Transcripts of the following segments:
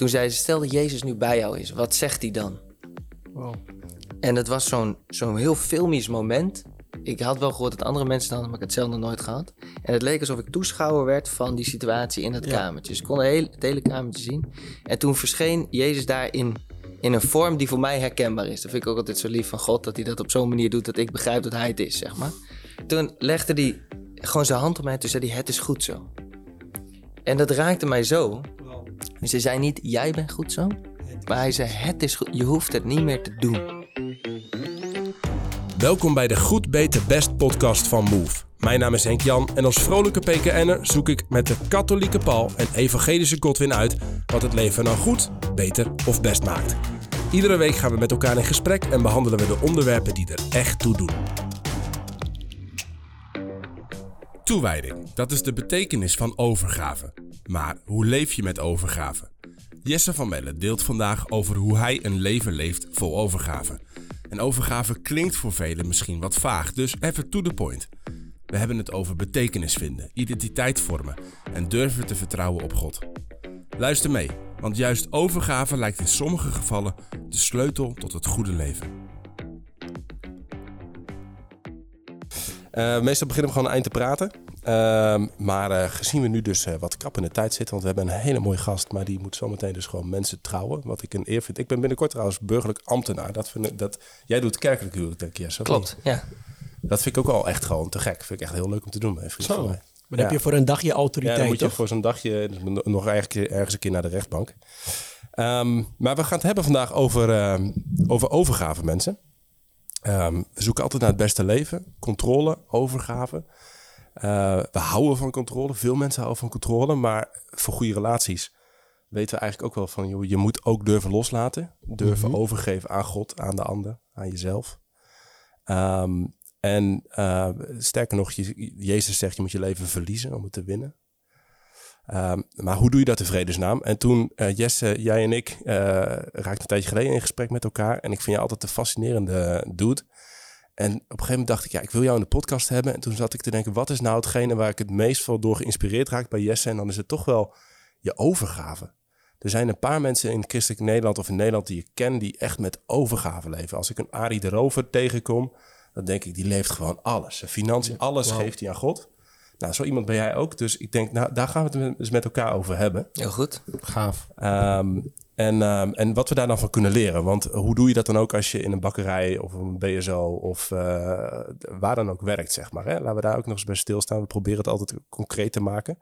Toen zei ze, stel dat Jezus nu bij jou is, wat zegt hij dan? Wow. En het was zo'n zo'n heel filmisch moment. Ik had wel gehoord dat andere mensen het hadden, maar ik had het zelf nog nooit gehad. En het leek alsof ik toeschouwer werd van die situatie in het kamertje. Dus ik kon het hele, het hele kamertje zien. En toen verscheen Jezus daar in, in een vorm die voor mij herkenbaar is. Dat vind ik ook altijd zo lief van God, dat hij dat op zo'n manier doet dat ik begrijp dat hij het is, zeg maar. Toen legde hij gewoon zijn hand op mij en toen zei hij, het is goed zo. En dat raakte mij zo. Dus hij zei niet, jij bent goed zo. Maar hij zei, het is goed, je hoeft het niet meer te doen. Welkom bij de Goed Beter Best podcast van Move. Mijn naam is Henk Jan en als vrolijke PKN'er zoek ik met de katholieke Paul en evangelische Godwin uit wat het leven nou goed, beter of best maakt. Iedere week gaan we met elkaar in gesprek en behandelen we de onderwerpen die er echt toe doen. Toewijding, dat is de betekenis van overgave. Maar hoe leef je met overgave? Jesse van Melle deelt vandaag over hoe hij een leven leeft vol overgave. En overgave klinkt voor velen misschien wat vaag, dus even to the point. We hebben het over betekenis vinden, identiteit vormen en durven te vertrouwen op God. Luister mee, want juist overgave lijkt in sommige gevallen de sleutel tot het goede leven. Uh, meestal beginnen we gewoon eind te praten. Uh, maar uh, gezien we nu dus uh, wat krap in de tijd zitten, want we hebben een hele mooie gast, maar die moet zometeen dus gewoon mensen trouwen. Wat ik een eer vind. Ik ben binnenkort trouwens burgerlijk ambtenaar. Dat vind ik, dat, jij doet kerkelijk huwelijk, denk ik. Yes, Klopt, ja. Dat vind ik ook al echt gewoon te gek. Vind ik echt heel leuk om te doen. Vriend Zo. Maar dan heb je voor een dagje autoriteit, Ja, dan moet je toch? voor zo'n dagje nog eigenlijk ergens een keer naar de rechtbank. Um, maar we gaan het hebben vandaag over, uh, over overgave, mensen. Um, we zoeken altijd naar het beste leven. Controle, overgave. Uh, we houden van controle. Veel mensen houden van controle. Maar voor goede relaties weten we eigenlijk ook wel van... Joh, je moet ook durven loslaten. Durven mm -hmm. overgeven aan God, aan de ander, aan jezelf. Um, en uh, sterker nog, je, Jezus zegt je moet je leven verliezen om het te winnen. Um, maar hoe doe je dat in vredesnaam? En toen, uh, Jesse, jij en ik uh, raakten een tijdje geleden in gesprek met elkaar. En ik vind jou altijd een fascinerende dude. En op een gegeven moment dacht ik, ja, ik wil jou in de podcast hebben. En toen zat ik te denken, wat is nou hetgene waar ik het meest van door geïnspireerd raak bij Jesse? En dan is het toch wel je overgave. Er zijn een paar mensen in christelijk Nederland of in Nederland die je ken die echt met overgave leven. Als ik een Arie de Rover tegenkom, dan denk ik, die leeft gewoon alles. Zijn financiën, alles wow. geeft hij aan God. Nou, zo iemand ben jij ook. Dus ik denk, nou, daar gaan we het dus met elkaar over hebben. Heel goed. Gaaf. Um, en, um, en wat we daar dan van kunnen leren. Want hoe doe je dat dan ook als je in een bakkerij of een BSO of uh, waar dan ook werkt, zeg maar. Hè? Laten we daar ook nog eens bij stilstaan. We proberen het altijd concreet te maken.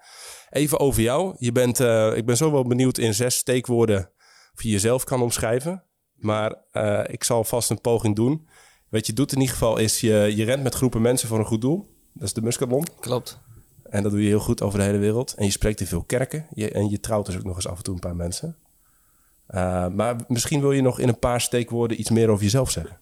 Even over jou. Je bent, uh, ik ben zo wel benieuwd in zes steekwoorden of je jezelf kan omschrijven. Maar uh, ik zal vast een poging doen. Wat je doet in ieder geval is, je, je rent met groepen mensen voor een goed doel. Dat is de Muscatlon. Klopt. En dat doe je heel goed over de hele wereld. En je spreekt in veel kerken. Je, en je trouwt dus ook nog eens af en toe een paar mensen. Uh, maar misschien wil je nog in een paar steekwoorden iets meer over jezelf zeggen.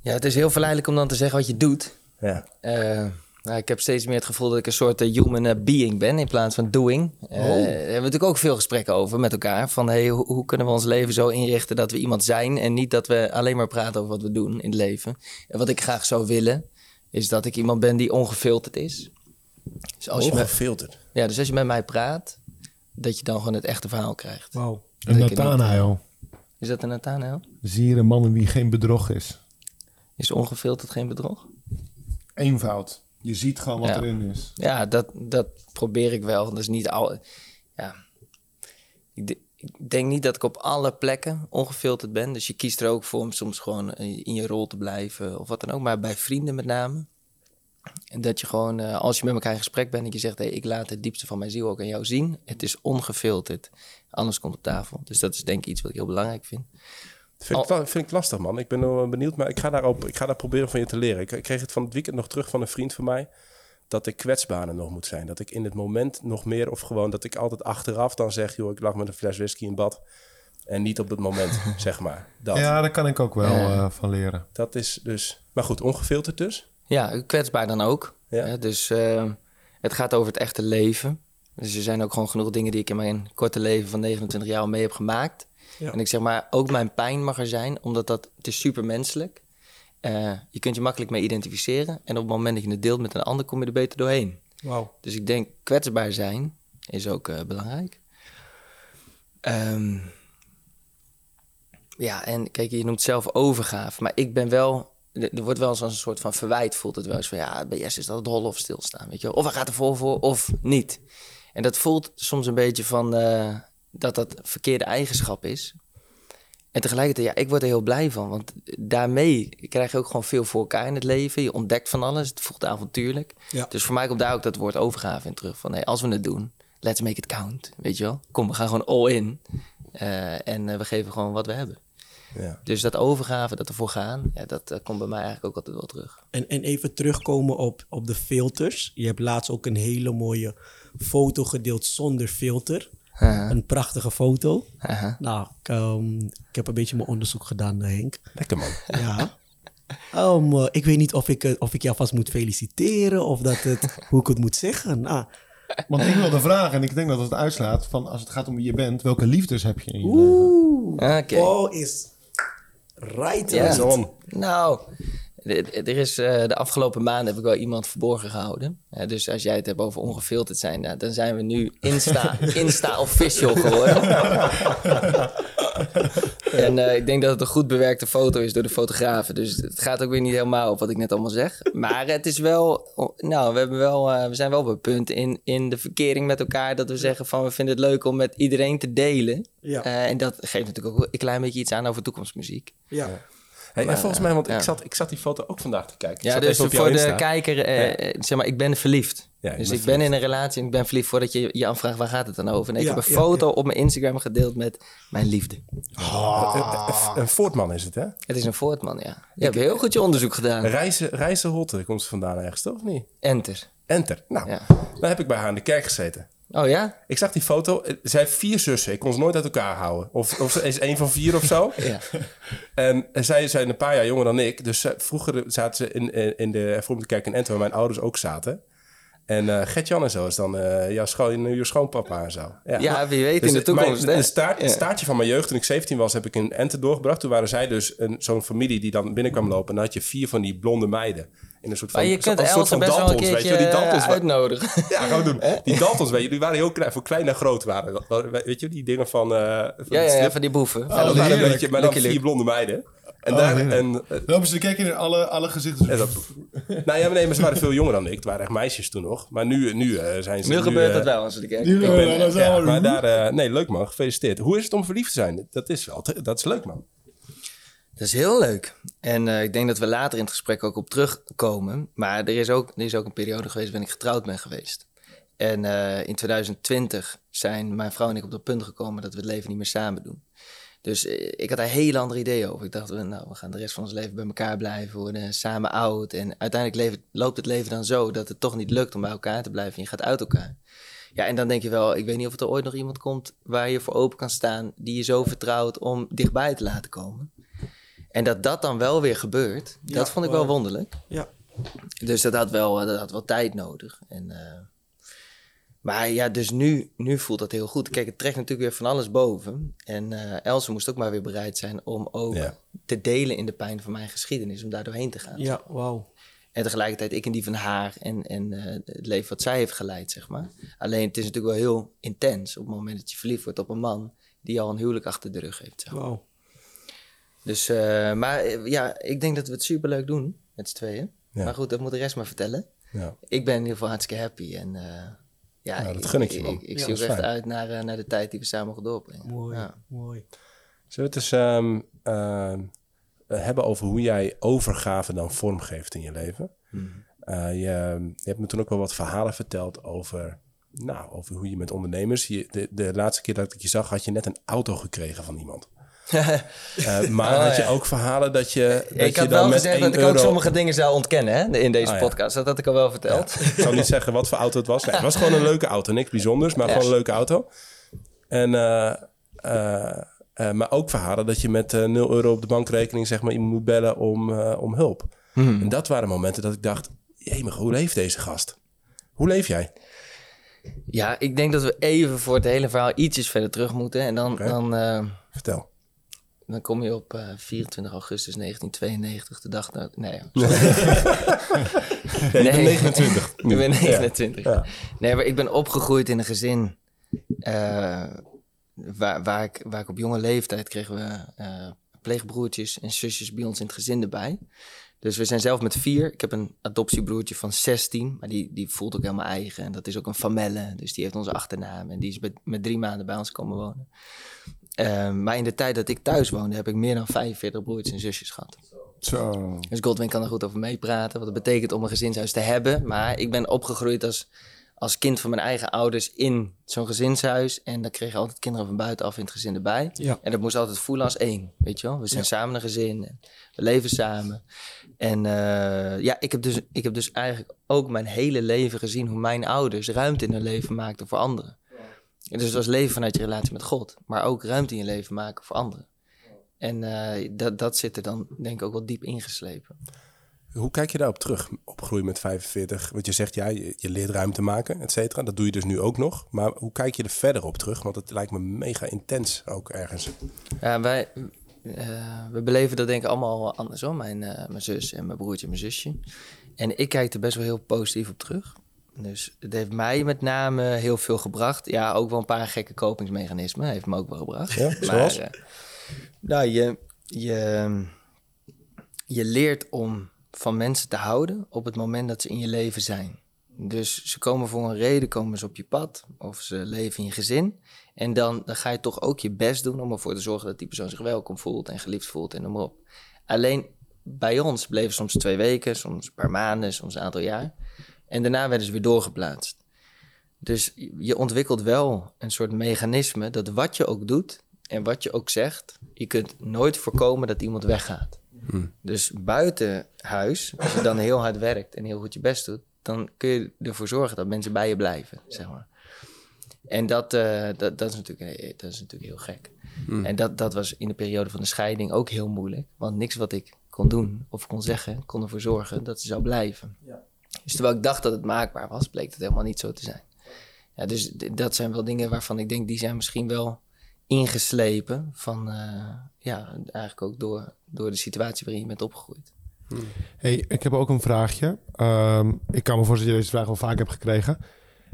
Ja, het is heel verleidelijk om dan te zeggen wat je doet. Ja. Uh, nou, ik heb steeds meer het gevoel dat ik een soort uh, human being ben in plaats van doing. Oh. Daar hebben we natuurlijk ook veel gesprekken over met elkaar. Van hey, hoe, hoe, kunnen we ons leven zo inrichten dat we iemand zijn en niet dat we alleen maar praten over wat we doen in het leven. En wat ik graag zou willen, is dat ik iemand ben die ongefilterd is. Dus als ongefilterd? Je met, ja, dus als je met mij praat, dat je dan gewoon het echte verhaal krijgt. Wauw. Een Nathanael. Is dat een Nathanael? Zie je een man in wie geen bedrog is. Is ongefilterd geen bedrog? Eenvoud. Je ziet gewoon wat ja. erin is. Ja, dat, dat probeer ik wel. Dat is niet al. Ja. Ik, ik, denk niet dat ik op alle plekken ongefilterd ben. Dus je kiest er ook voor om soms gewoon in je rol te blijven of wat dan ook. Maar bij vrienden met name. En dat je gewoon, uh, als je met elkaar in gesprek bent en je zegt: hey, ik laat het diepste van mijn ziel ook aan jou zien. Het is ongefilterd. Alles komt op tafel. Dus dat is denk ik iets wat ik heel belangrijk vind. Vind ik, vind ik lastig, man. Ik ben wel benieuwd, maar ik ga, daarop, ik ga daar proberen van je te leren. Ik, ik kreeg het van het weekend nog terug van een vriend van mij. Dat ik kwetsbaarder nog moet zijn. Dat ik in het moment nog meer, of gewoon dat ik altijd achteraf dan zeg: joh, ik lag met een fles whisky in bad. En niet op het moment, zeg maar. Dat. Ja, daar kan ik ook wel uh, uh, van leren. Dat is dus. Maar goed, ongefilterd dus. Ja, kwetsbaar dan ook. Ja. Ja, dus uh, het gaat over het echte leven. Dus er zijn ook gewoon genoeg dingen die ik in mijn korte leven van 29 jaar al mee heb gemaakt. Ja. En ik zeg maar, ook mijn pijn mag er zijn, omdat dat het is super menselijk. Uh, je kunt je makkelijk mee identificeren. En op het moment dat je het deelt met een ander, kom je er beter doorheen. Wow. Dus ik denk, kwetsbaar zijn is ook uh, belangrijk. Ehm, ja, en kijk, je noemt zelf overgave. Maar ik ben wel... Er wordt wel eens als een soort van verwijt, voelt het wel eens van... Ja, bij Jesse is dat het rollen of stilstaan, weet je wel. Of hij gaat er vol voor, of niet. En dat voelt soms een beetje van... eh, dat dat verkeerde eigenschap is. En tegelijkertijd, ja, ik word er heel blij van. Want daarmee krijg je ook gewoon veel voor elkaar in het leven. Je ontdekt van alles. Het voelt avontuurlijk. Ja. Dus voor mij komt daar ook dat woord overgave in terug. Van nee, als we het doen, let's make it count. Weet je wel? Kom, we gaan gewoon all in. Eh, en eh, we geven gewoon wat we hebben. Ja. Dus dat overgave, dat ervoor gaan, ja, dat komt bij mij eigenlijk ook altijd wel terug. En, en even terugkomen op, op de filters. Je hebt laatst ook een hele mooie foto gedeeld zonder filter. Haha. Een prachtige foto. Haha. Nou, ik, ehm, ik heb een beetje mijn onderzoek gedaan, eh, Henk. Lekker man. Ja. Um, ik weet niet of ik, eh, of ik jou vast moet feliciteren of dat het, hoe ik het moet zeggen. Ah, Want ik wilde vragen, en ik denk dat het uitslaat van als het gaat om wie je bent, welke liefdes heb je in je leven? oeh. Oké. Oh, is right. Ja. right. Nou, er is eh, de afgelopen maanden heb ik wel iemand verborgen gehouden. Dus als jij het hebt over ongefilterd zijn, nou, dan zijn we nu Insta, Insta official geworden. en eh, ik denk dat het een goed bewerkte foto is door de fotografen. Dus het gaat ook weer niet helemaal op wat ik net allemaal zeg. Maar het is wel, nou, we, hebben wel, eh, we zijn wel op een punt in, in de verkering met elkaar dat we zeggen van we vinden het leuk om met iedereen te delen. Ja. Eh, en dat geeft natuurlijk ook een klein beetje iets aan over toekomstmuziek. Ja. Hey, en volgens mij, want ik, zat, ik zat die foto ook vandaag te kijken. Ik Ja, zat dus voor de Insta. kijker, eh, eh, zeg maar, ik ben verliefd. Ja, dus ik ben in een relatie en ik ben verliefd voordat je je afvraagt waar gaat het dan over. En ik Ja, heb een ja, foto op mijn Instagram gedeeld met mijn liefde. Een- een- Een Voortman is het, hè? Het is een Voortman, ja. Je hebt heel goed je onderzoek gedaan. Reizen, reizen Holte komt ze vandaan ergens, toch? Of niet? Enter. Enter. Nou, Ja. dan heb ik bij haar in de kerk gezeten. Oh ja? Ik zag die foto. Zij heeft vier zussen. Ik kon ze nooit uit elkaar houden. Of, of ze is één van vier of zo. Ja. En zij zijn een paar jaar jonger dan ik. Dus vroeger zaten ze in, in, in de hervormde kerk in Enter, waar mijn ouders ook zaten. En eh Gert-Jan en zo is dan eh jouw, schoon, jouw schoonpapa en zo. Ja, wie weet in Dus de toekomst, Mijn, hè? een staart, Ja. staartje van mijn jeugd, toen ik 17 was, heb ik in Enter doorgebracht. Toen waren zij dus een, zo'n familie die dan binnenkwam lopen. En dan had je vier van die blonde meiden. In een soort van, Maar je kunt soort van best wel een Daltons, weet je. Die Daltons, eh, uitnodigen. ja, gaan we doen. Die Daltons, weet je, die waren heel klein, voor klein en groot waren. Weet je, die dingen van... eh, van Ja, die ja, van die boeven. Ja, dat waren een beetje, maar dan vier blonde meiden. En Oh, daar, en, Lopen ze te kijken in alle, alle gezichten. en dat, nou ja, maar nee, maar ze waren veel jonger dan ik. Het waren echt meisjes toen nog. Maar nu, nu eh, zijn ze... Nu gebeurt eh, dat wel als Nu gebeurt dat Ja, wel. maar daar... nee, leuk man. Gefeliciteerd. Hoe is het om verliefd te zijn? Dat is wel... Dat is leuk man. Dat is heel leuk. En eh, ik denk dat we later in het gesprek ook op terugkomen. Maar er is ook, er is ook een periode geweest waarin ik getrouwd ben geweest. En eh, in 2020 zijn mijn vrouw en ik op dat punt gekomen dat we het leven niet meer samen doen. Dus eh, ik had daar hele andere ideeën over. Ik dacht, we- nou, we gaan de rest van ons leven bij elkaar blijven, worden samen oud. En uiteindelijk loopt het leven dan zo dat het toch niet lukt om bij elkaar te blijven. En je gaat uit elkaar. Ja, en dan denk je wel, ik weet niet of er ooit nog iemand komt waar je voor open kan staan, die je zo vertrouwt om dichtbij te laten komen. En dat dat dan wel weer gebeurt, Ja, dat vond ik wel wonderlijk. Ja. Dus dat had wel, dat had wel tijd nodig. En, eh, maar ja, dus nu, nu voelt dat heel goed. Kijk, het trekt natuurlijk weer van alles boven. En eh Else moest ook maar weer bereid zijn om ook Ja. te delen in de pijn van mijn geschiedenis, om daar doorheen te gaan. Ja, wauw. En tegelijkertijd ik en die van haar en, en eh, het leven wat zij heeft geleid, zeg maar. Alleen het is natuurlijk wel heel intens op het moment dat je verliefd wordt op een man die al een huwelijk achter de rug heeft. Zeg maar. Wauw. Dus, eh, maar eh, ja, ik denk dat we het superleuk doen met z'n tweeën. Ja. Maar goed, dat moet de rest maar vertellen. Ja. Ik ben in ieder geval hartstikke happy. En eh, ja, Nou, dat gun ik je, man. Ik, ik Ja, zie ook echt fijn. uit naar, eh, naar de tijd die we samen mogen doorbrengen. Mooi, Ja. mooi. Zullen we het eens ehm, ehm, hebben over hoe jij overgave dan vormgeeft in je leven? Eh, je, je hebt me toen ook wel wat verhalen verteld over, nou, over hoe je met ondernemers... Je, de, de laatste keer dat ik je zag, had je net een auto gekregen van iemand. Eh, maar Oh, had je ja. ook verhalen dat je, dat ik je had dan wel met gezegd 1 dat ik ook sommige dingen zou ontkennen hè, in deze Oh, ja. podcast. Dat had ik al wel verteld. Ik zal niet zeggen wat voor auto het was. Nee, het was gewoon een leuke auto. Niks bijzonders, maar Ja. gewoon een leuke auto. En, eh, eh, maar ook verhalen dat je met eh 0 euro op de bankrekening zeg maar, iemand moet bellen om, om hulp. Hmm. En dat waren momenten dat ik dacht, jemig, hoe leeft deze gast? Hoe leef jij? Ja, ik denk dat we even voor het hele verhaal ietsjes verder terug moeten. En dan, dan, Vertel. Dan kom je op eh, 24 augustus 1992, de dag... dat- Nee, Nee, ik ben Nee. 29. Ik ben 29. Ja. Nee, maar ik ben opgegroeid in een gezin. eh, waar, waar, ik, waar ik op jonge leeftijd kregen we eh, pleegbroertjes en zusjes bij ons in het gezin erbij. Dus we zijn zelf met vier. Ik heb een adoptiebroertje van 16, maar die, die voelt ook helemaal eigen. En dat is ook een famelle, dus die heeft onze achternaam. En die is met, met drie maanden bij ons komen wonen. Ehm, maar in de tijd dat ik thuis woonde, heb ik meer dan 45 broertjes en zusjes gehad. Zo. Dus Godwin kan er goed over meepraten, wat het betekent om een gezinshuis te hebben. Maar ik ben opgegroeid als, als kind van mijn eigen ouders in zo'n gezinshuis. En dan kreeg je altijd kinderen van buitenaf in het gezin erbij. Ja. En dat moest altijd voelen als één, weet je wel. We zijn Ja. samen een gezin, en we leven samen. En eh, ja, ik heb, dus, ik heb dus eigenlijk ook mijn hele leven gezien... hoe mijn ouders ruimte in hun leven maakten voor anderen. En dus dat leven vanuit je relatie met God. Maar ook ruimte in je leven maken voor anderen. En eh, dat, dat zit er dan denk ik ook wel diep ingeslepen. Hoe kijk je daarop terug, opgroeien met 45? Want je zegt, ja, je, je leert ruimte maken, et cetera. Dat doe je dus nu ook nog. Maar hoe kijk je er verder op terug? Want het lijkt me mega intens ook ergens. Ja, wij, eh, we beleven dat denk ik allemaal anders hoor. Mijn, eh, mijn zus en mijn broertje en mijn zusje. En ik kijk er best wel heel positief op terug. Dus het heeft mij met name heel veel gebracht. Ja, ook wel een paar gekke kopingsmechanismen heeft me ook wel gebracht. Ja, zoals? eh, nou, je, je, je leert om van mensen te houden op het moment dat ze in je leven zijn. Dus ze komen voor een reden, komen ze op je pad of ze leven in je gezin. En dan, dan ga je toch ook je best doen om ervoor te zorgen dat die persoon zich welkom voelt en geliefd voelt en noem maar op. Alleen bij ons bleven soms twee weken, soms een paar maanden, soms een aantal jaar. En daarna werden ze weer doorgeplaatst. Dus je ontwikkelt wel een soort mechanisme dat wat je ook doet en wat je ook zegt, je kunt nooit voorkomen dat iemand weggaat. Dus buiten huis, als je dan heel hard werkt en heel goed je best doet, dan kun je ervoor zorgen dat mensen bij je blijven, zeg maar. En dat, eh, dat, dat, is, natuurlijk, eh, dat is natuurlijk heel gek. En dat, dat was in de periode van de scheiding ook heel moeilijk. Want niks wat ik kon doen of kon zeggen, kon ervoor zorgen dat ze zou blijven. Dus terwijl ik dacht dat het maakbaar was, bleek het helemaal niet zo te zijn. Ja, dus dat zijn wel dingen waarvan ik denk, die zijn misschien wel ingeslepen van, eh, ja, eigenlijk ook door, door de situatie waarin je bent opgegroeid. Hey, ik heb ook een vraagje. Ehm, ik kan me voorstellen dat je deze vraag wel vaak hebt gekregen.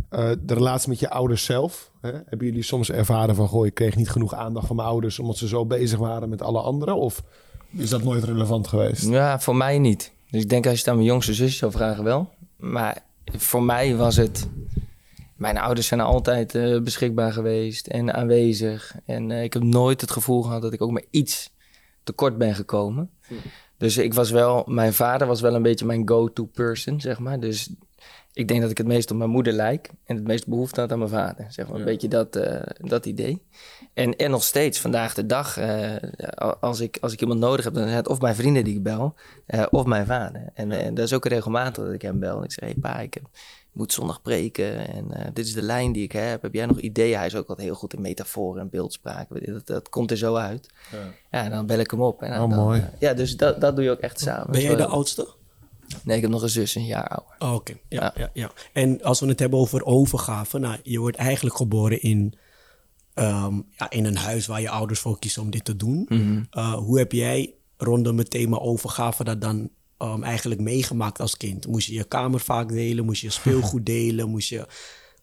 Eh, de relatie met je ouders zelf. Hè? Hebben jullie soms ervaren van... Goh, ik kreeg niet genoeg aandacht van mijn ouders... omdat ze zo bezig waren met alle anderen? Of is dat nooit relevant geweest? Ja, voor mij niet. Dus ik denk als je het aan mijn jongste zusje zou vragen wel. Maar voor mij was het... Mijn ouders zijn altijd eh, beschikbaar geweest en aanwezig. En eh, ik heb nooit het gevoel gehad dat ik ook maar iets tekort ben gekomen. Dus ik was wel... Mijn vader was wel een beetje mijn go-to person, zeg maar. Dus ik denk dat ik het meest op mijn moeder lijk. En het meest behoefte had aan mijn vader. Zeg maar. Een beetje dat, eh, dat idee. En, en nog steeds, vandaag de dag, eh, als, ik, als ik iemand nodig heb, dan is het of mijn vrienden die ik bel, eh, of mijn vader. En, eh, dat is ook regelmatig dat ik hem bel. En ik zeg, hey pa, ik heb- ik moet zondag preken en eh, dit is de lijn die ik heb. Heb jij nog ideeën? Hij is ook altijd heel goed in metaforen en beeldspraak. Dat, dat komt er zo uit. Ja, en dan bel ik hem op. En dan, Oh, mooi. ja, dus dat, dat doe je ook echt samen. Ben jij de oudste? Nee, ik heb nog een zus, een jaar ouder. Oh, Oké, ja, Ja. ja. Ja, En als we het hebben over overgave, nou, je wordt eigenlijk geboren in, ehm, ja, in een huis waar je ouders voor kiezen om dit te doen. Eh, hoe heb jij rondom het thema overgave dat dan ehm, eigenlijk meegemaakt als kind? Moest je je kamer vaak delen? Moest je je speelgoed delen? Moest je,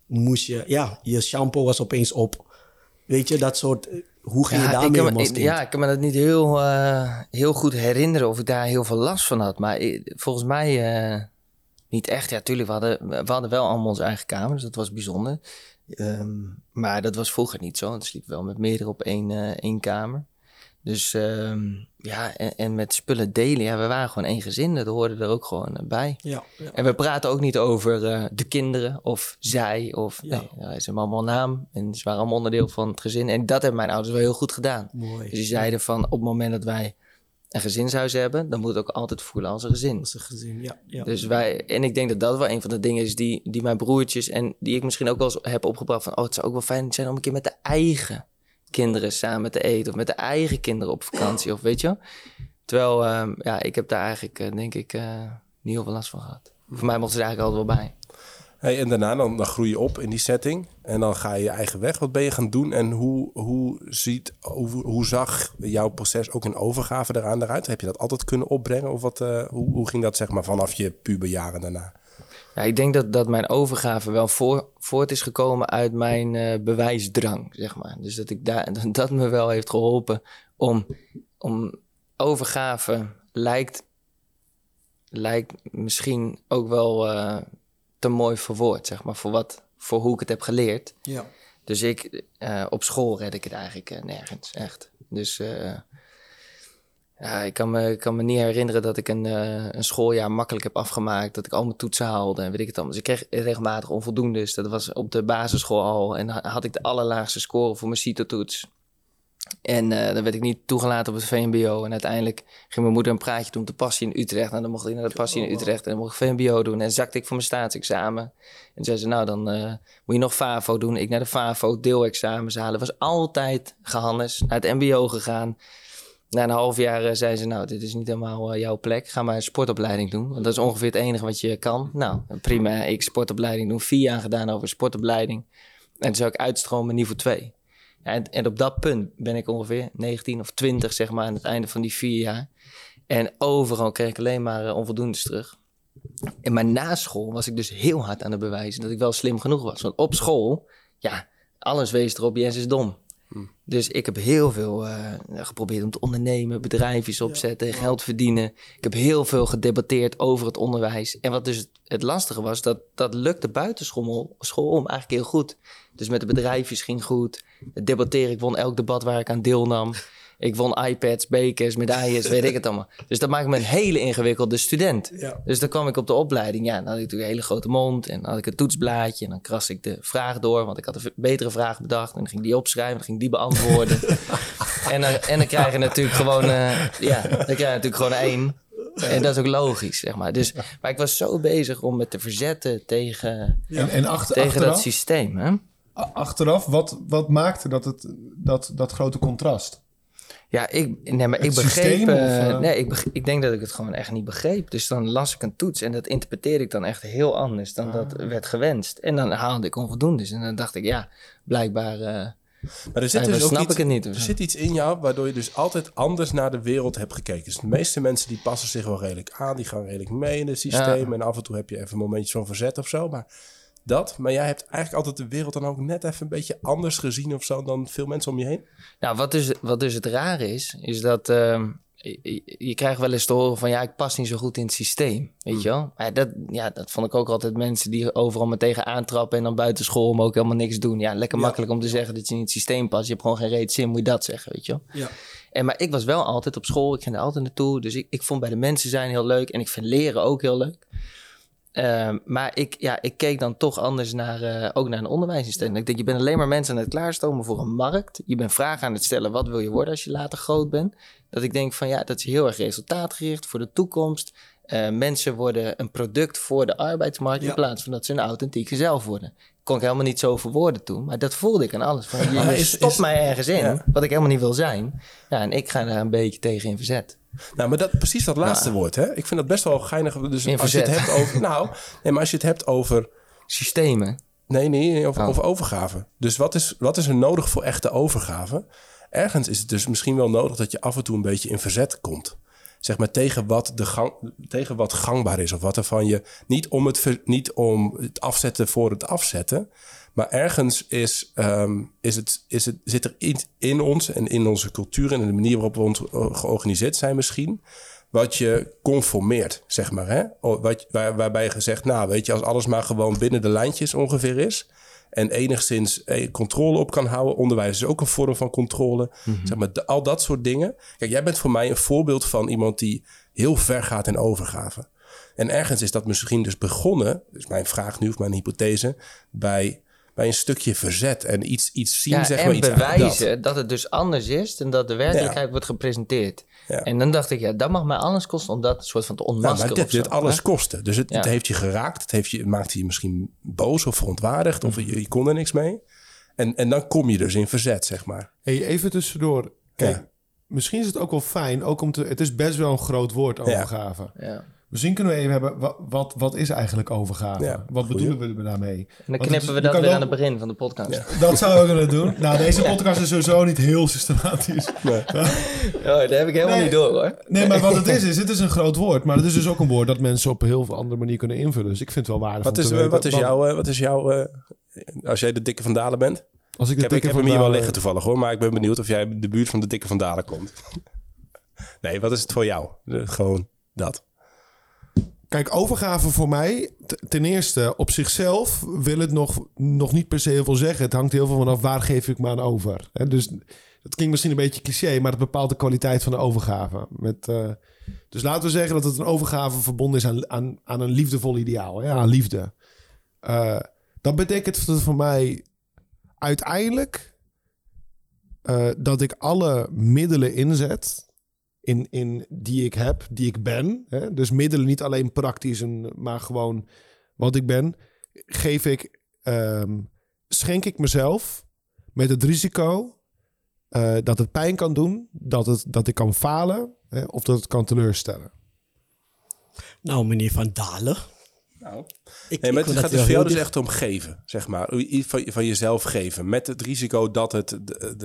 moest je, ja, je shampoo was opeens op. Weet je, dat soort, hoe ging je ik daarmee om als kind? ja, ik kan me dat niet heel, eh, heel goed herinneren of ik daar heel veel last van had. Maar ik- volgens mij eh, niet echt. Ja, tuurlijk, we hadden, we hadden wel allemaal onze eigen kamer, dus dat was bijzonder. Ehm, maar dat was vroeger niet zo. We sliepen wel met meerdere op één, eh, één kamer. Dus ehm, ja, en, en met spullen delen. Ja, we waren gewoon één gezin. Dat hoorde er ook gewoon eh, bij. Ja, ja. En we praten ook niet over eh, de kinderen of zij. Of, Ja. nee, ja, ze hebben allemaal naam en ze waren allemaal onderdeel van het gezin. En dat hebben mijn ouders wel heel goed gedaan. Mooi. Dus die zeiden van op het moment dat wij een gezinshuis hebben, dan moet het ook altijd voelen als een gezin. Als een gezin, ja. ja. Dus wij, en ik denk dat dat wel een van de dingen is die, die mijn broertjes en die ik misschien ook wel eens heb opgebracht van, oh, het zou ook wel fijn zijn om een keer met de eigen kinderen samen te eten of met de eigen kinderen op vakantie of weet je. wel. Terwijl, ehm, ja, ik heb daar eigenlijk, eh, denk ik, eh, niet heel veel last van gehad. Voor mij mochten ze eigenlijk altijd wel bij. Hey, en daarna dan, dan groei je op in die setting. En dan ga je je eigen weg. Wat ben je gaan doen? En hoe, hoe, ziet, hoe, hoe zag jouw proces ook in overgave eraan eruit? Heb je dat altijd kunnen opbrengen? Of wat, eh, hoe, hoe ging dat zeg maar vanaf je puberjaren daarna? Ja, ik denk dat, dat mijn overgave wel voor, voort is gekomen uit mijn eh, bewijsdrang, zeg maar. Dus dat, ik daar, dat me wel heeft geholpen om, om overgave lijkt, lijkt misschien ook wel eh, te mooi verwoord, zeg maar, voor, wat, voor hoe ik het heb geleerd. Ja. Dus ik, eh, op school red ik het eigenlijk nergens, echt. Dus ja, ik kan, me, ik kan me niet herinneren dat ik een, eh, een schooljaar makkelijk heb afgemaakt. Dat ik al mijn toetsen haalde en weet ik het allemaal. Dus ik kreeg regelmatig onvoldoendes. Dat was op de basisschool al. En had ik de allerlaagste score voor mijn CITO-toets. En eh, dan werd ik niet toegelaten op het VMBO. En uiteindelijk ging mijn moeder een praatje doen op de passie in Utrecht. En dan mocht ik naar de passie in Utrecht en dan mocht ik VMBO doen. En zakte ik voor mijn staatsexamen. En zei ze, nou dan eh, moet je nog FAVO doen. Ik naar de FAVO, deelexamens halen. Was altijd gehannes, naar het MBO gegaan. Na een half jaar eh, zei ze, nou, dit is niet helemaal eh, jouw plek. Ga maar een sportopleiding doen. Want dat is ongeveer het enige wat je kan. Nou, prima. Ik sportopleiding doen. Vier jaar gedaan over sportopleiding. En toen zou ik uitstromen niveau 2. Ja, en, en op dat punt ben ik ongeveer 19 of 20, zeg maar, aan het einde van die vier jaar. En overal kreeg ik alleen maar uh, onvoldoendes terug. En maar na school was ik dus heel hard aan het bewijzen dat ik wel slim genoeg was. Want op school, ja, alles wees erop, Jens is dom. Dus ik heb heel veel uh, geprobeerd om te ondernemen, bedrijfjes opzetten, geld verdienen. Ik heb heel veel gedebatteerd over het onderwijs. En wat dus het, het lastige was, dat, dat lukte buitenschool school om eigenlijk heel goed. Dus met de bedrijfjes ging goed. Het debatteren, ik won elk debat waar ik aan deelnam. Ik won iPads, bekers, medailles, weet ik het allemaal. Dus dat maakt me een hele ingewikkelde student. Ja. Dus dan kwam ik op de opleiding. Ja, dan had ik natuurlijk een hele grote mond. En dan had ik een toetsblaadje. En dan kras ik de vraag door. Want ik had een betere vraag bedacht. En dan ging ik die opschrijven. Dan ging ik die beantwoorden. en, dan, en dan krijg je natuurlijk gewoon... eh, ja, dan krijg je natuurlijk gewoon één. En dat is ook logisch, zeg maar. Dus, maar ik was zo bezig om me te verzetten tegen, En, en achter, tegen dat systeem. Hè? achteraf wat, wat maakte dat, het, dat, dat grote contrast? Ja, ik, nee, maar Het ik begreep. systeem, eh, of, eh? nee, ik, ik denk dat ik het gewoon echt niet begreep. Dus dan las ik een toets en dat interpreteerde ik dan echt heel anders dan dat Ah. werd gewenst. En dan haalde ik onvoldoendes. En dan dacht ik, ja, blijkbaar. eh, Maar er zit dus ook snap iets, ik het niet, Er zit iets in jou waardoor je dus altijd anders naar de wereld hebt gekeken. Dus de meeste mensen die passen zich wel redelijk aan. Die gaan redelijk mee in het systeem. Ja. En af en toe heb je even momentjes van verzet of zo. Maar dat. Maar jij hebt eigenlijk altijd de wereld dan ook net even een beetje anders gezien of zo dan veel mensen om je heen. Nou, wat dus, wat dus het rare is, is dat ehm, je, krijgt wel eens te horen van ja, ik pas niet zo goed in het systeem. Weet je wel? Maar dat, ja, dat vond ik ook altijd mensen die overal me tegen aantrappen en dan buiten school maar ook helemaal niks doen. Ja, lekker makkelijk om te zeggen dat je niet in het systeem past. Je hebt gewoon geen reet zin, moet je dat zeggen, weet je wel? Ja. En, maar ik was wel altijd op school, ik ging er altijd naartoe. Dus ik, ik vond bij de mensen zijn heel leuk en ik vind leren ook heel leuk. Ehm, maar ik, ja, ik keek dan toch anders naar, eh, ook naar een onderwijsinstelling. Ik denk, je bent alleen maar mensen aan het klaarstomen voor een markt. Je bent vragen aan het stellen, wat wil je worden als je later groot bent? Dat ik denk van, ja, dat is heel erg resultaatgericht voor de toekomst. Eh, mensen worden een product voor de arbeidsmarkt... Ja. in plaats van dat ze een authentieke zelf worden. Kon ik helemaal niet zo verwoorden toen, maar dat voelde ik aan alles. Van, je is- mij ergens in, Ja. wat ik helemaal niet wil zijn. Ja, en ik ga daar een beetje tegen in verzet. Nou, maar dat, precies dat laatste woord. Hè? Ik vind dat best wel geinig. Dus als je het hebt over. Nou, nee, maar als je het hebt over. Systemen. Nee, nee, over, Oh. over overgave. Dus wat is, wat is er nodig voor echte overgave? Ergens is het dus misschien wel nodig dat je af en toe een beetje in verzet komt. Zeg maar tegen wat, de gang, tegen wat gangbaar is. Of wat er van je. Niet om het, niet om het afzetten voor het afzetten. Maar ergens is, ehm, is het, is het, zit er iets in ons en in onze cultuur en in de manier waarop we ons eh, georganiseerd zijn misschien. Wat je conformeert, zeg maar. Hè? Wat, waar, waarbij je gezegd, nou weet je, als alles maar gewoon binnen de lijntjes ongeveer is. En enigszins eh, controle op kan houden. Onderwijs is ook een vorm van controle. Zeg maar, de- al dat soort dingen. Kijk, jij bent voor mij een voorbeeld van iemand die heel ver gaat in overgave. En ergens is dat misschien dus begonnen, dus mijn vraag nu of mijn hypothese, bij, bij een stukje verzet en iets, iets zien, Ja, zeg en maar. Iets bewijzen dat. het dus anders is dan dat de werkelijkheid wordt gepresenteerd. Ja. En dan dacht ik, ja, dat mag mij alles kosten om dat soort van te Nou, onmaskeren. maar dit, of zo, dit alles hè? kostte. Dus het, Ja. het heeft je geraakt. Het heeft je, maakte je misschien boos of verontwaardigd. Of je, je kon er niks mee. En, en dan kom je dus in verzet, zeg maar. Hey, even tussendoor. Kijk, Ja. misschien is het ook wel fijn, ook om te... Het is best wel een groot woord, overgave. Ja. Misschien kunnen we even hebben, wat, wat, wat is eigenlijk overgave? Ja, wat goeie. bedoelen we daarmee? En dan Want knippen het- we dat weer ook- aan het begin van de podcast. Dat zouden we kunnen doen. Nou, deze podcast is sowieso niet heel systematisch. Oh, dat heb ik helemaal Nee. niet door hoor. Nee, maar wat het is, is het is een groot woord. Maar het is dus ook een woord dat mensen op een heel veel andere manier kunnen invullen. Dus ik vind het wel waardevol Wat is, eh, weten. wat is jouw... eh, Wat is jouw eh, als jij de dikke van Dalen bent? Als ik Ik de heb, ik heb van hem hier wel liggen toevallig hoor. Maar ik ben benieuwd of jij in de buurt van de dikke van Dalen komt. Nee, wat is het voor jou? Eh, Gewoon dat. Kijk, overgave voor mij, ten eerste op zichzelf wil het nog, nog niet per se heel veel zeggen. Het hangt heel veel vanaf waar geef ik me aan over. Hè, dus dat klinkt misschien een beetje cliché, maar het bepaalt de kwaliteit van de overgave. Met, eh, dus laten we zeggen dat het een overgave verbonden is aan, aan, aan een liefdevol ideaal, hè, aan liefde. Eh, dat betekent voor mij uiteindelijk eh, dat ik alle middelen inzet in, in die ik heb, die ik ben. Hè? Dus middelen niet alleen praktisch, maar gewoon wat ik ben. Geef ik, ehm, schenk ik mezelf met het risico eh, dat het pijn kan doen, dat, het, dat ik kan falen hè, of dat het kan teleurstellen. Nou, meneer Van Dalen. Nou. Ik, Nee, maar het gaat dus voor jou dus echt om geven, zeg maar. Iets van, van jezelf geven. Met het risico dat het...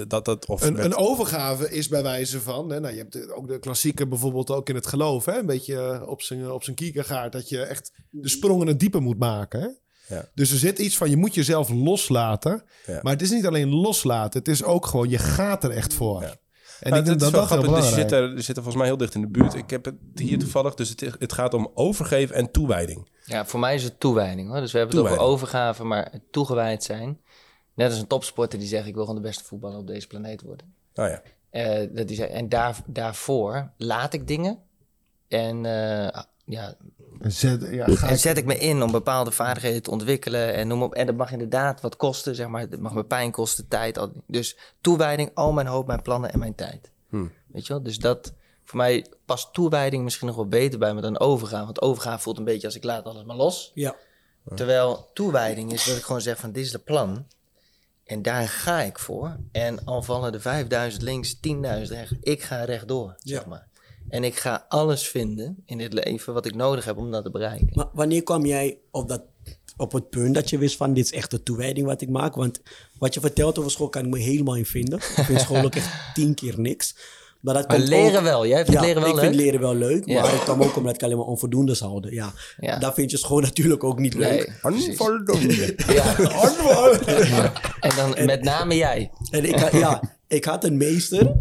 Dat, dat, of Een, met- een overgave is bij wijze van, hè, nou, je hebt de- ook de klassieke bijvoorbeeld ook in het geloof, hè, een beetje eh, op zijn, op zijn kiekergaard, dat je echt de sprongen het diepe moet maken. Hè? Ja. Dus er zit iets van, je moet jezelf loslaten. Ja. Maar het is niet alleen loslaten, het is ook gewoon, je gaat er echt voor. Ja. En Maar ik denk is dat wel dat grappig. Dus je zit, er, je zit er volgens mij heel dicht in de buurt. Ik heb het hier toevallig. Dus het, het gaat om overgeven en toewijding. Ja, voor mij is het toewijding hoor. Dus we hebben het over overgave, maar toegewijd zijn. Net als een topsporter die zegt: Ik wil gewoon de beste voetballer op deze planeet worden. Nou ja. Eh, dat die zegt, en daar, daarvoor laat ik dingen. En, eh, ja, Zet, ja, ga en ik- zet ik me in om bepaalde vaardigheden te ontwikkelen. En, noem op, en dat mag inderdaad wat kosten, zeg maar. Het mag me pijn kosten, tijd. Al, dus toewijding, al mijn hoop, mijn plannen en mijn tijd. Hmm. Weet je wel? Dus dat, voor mij past toewijding misschien nog wel beter bij me dan overgave. Want overgave voelt een beetje als ik laat alles maar los. Ja. Terwijl toewijding is dat ik gewoon zeg van dit is het plan. En daar ga ik voor. En al vallen er 5000 links, 10.000 rechts. Ik ga rechtdoor, zeg Ja. maar. En ik ga alles vinden in dit leven wat ik nodig heb om dat te bereiken. Maar wanneer kwam jij op, dat, op het punt dat je wist van dit is echt de toewijding wat ik maak? Want wat je vertelt over school kan ik me helemaal in vinden. Ik vind school ook echt tien keer niks. Maar, dat Maar leren ook- wel. Jij vindt ja, leren wel ik leuk? vind leren wel leuk. Ja. Maar het kwam ook omdat ik alleen maar onvoldoendes haalde. Ja. Ja. Daar vind je school natuurlijk ook niet leuk. Nee. Onvoldoende. Ja. En dan met name jij. En ik, ja, ik had een meester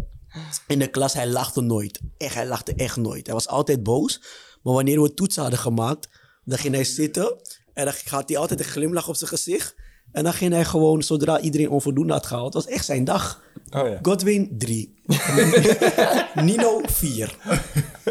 in de klas, hij lachte nooit. Echt, hij lachte echt nooit. Hij was altijd boos. Maar wanneer we toetsen hadden gemaakt, dan ging hij zitten. En dan had hij altijd een glimlach op zijn gezicht. En dan ging hij gewoon, zodra iedereen onvoldoende had gehaald, was echt zijn dag. Oh ja. Godwin 3. Nino 4.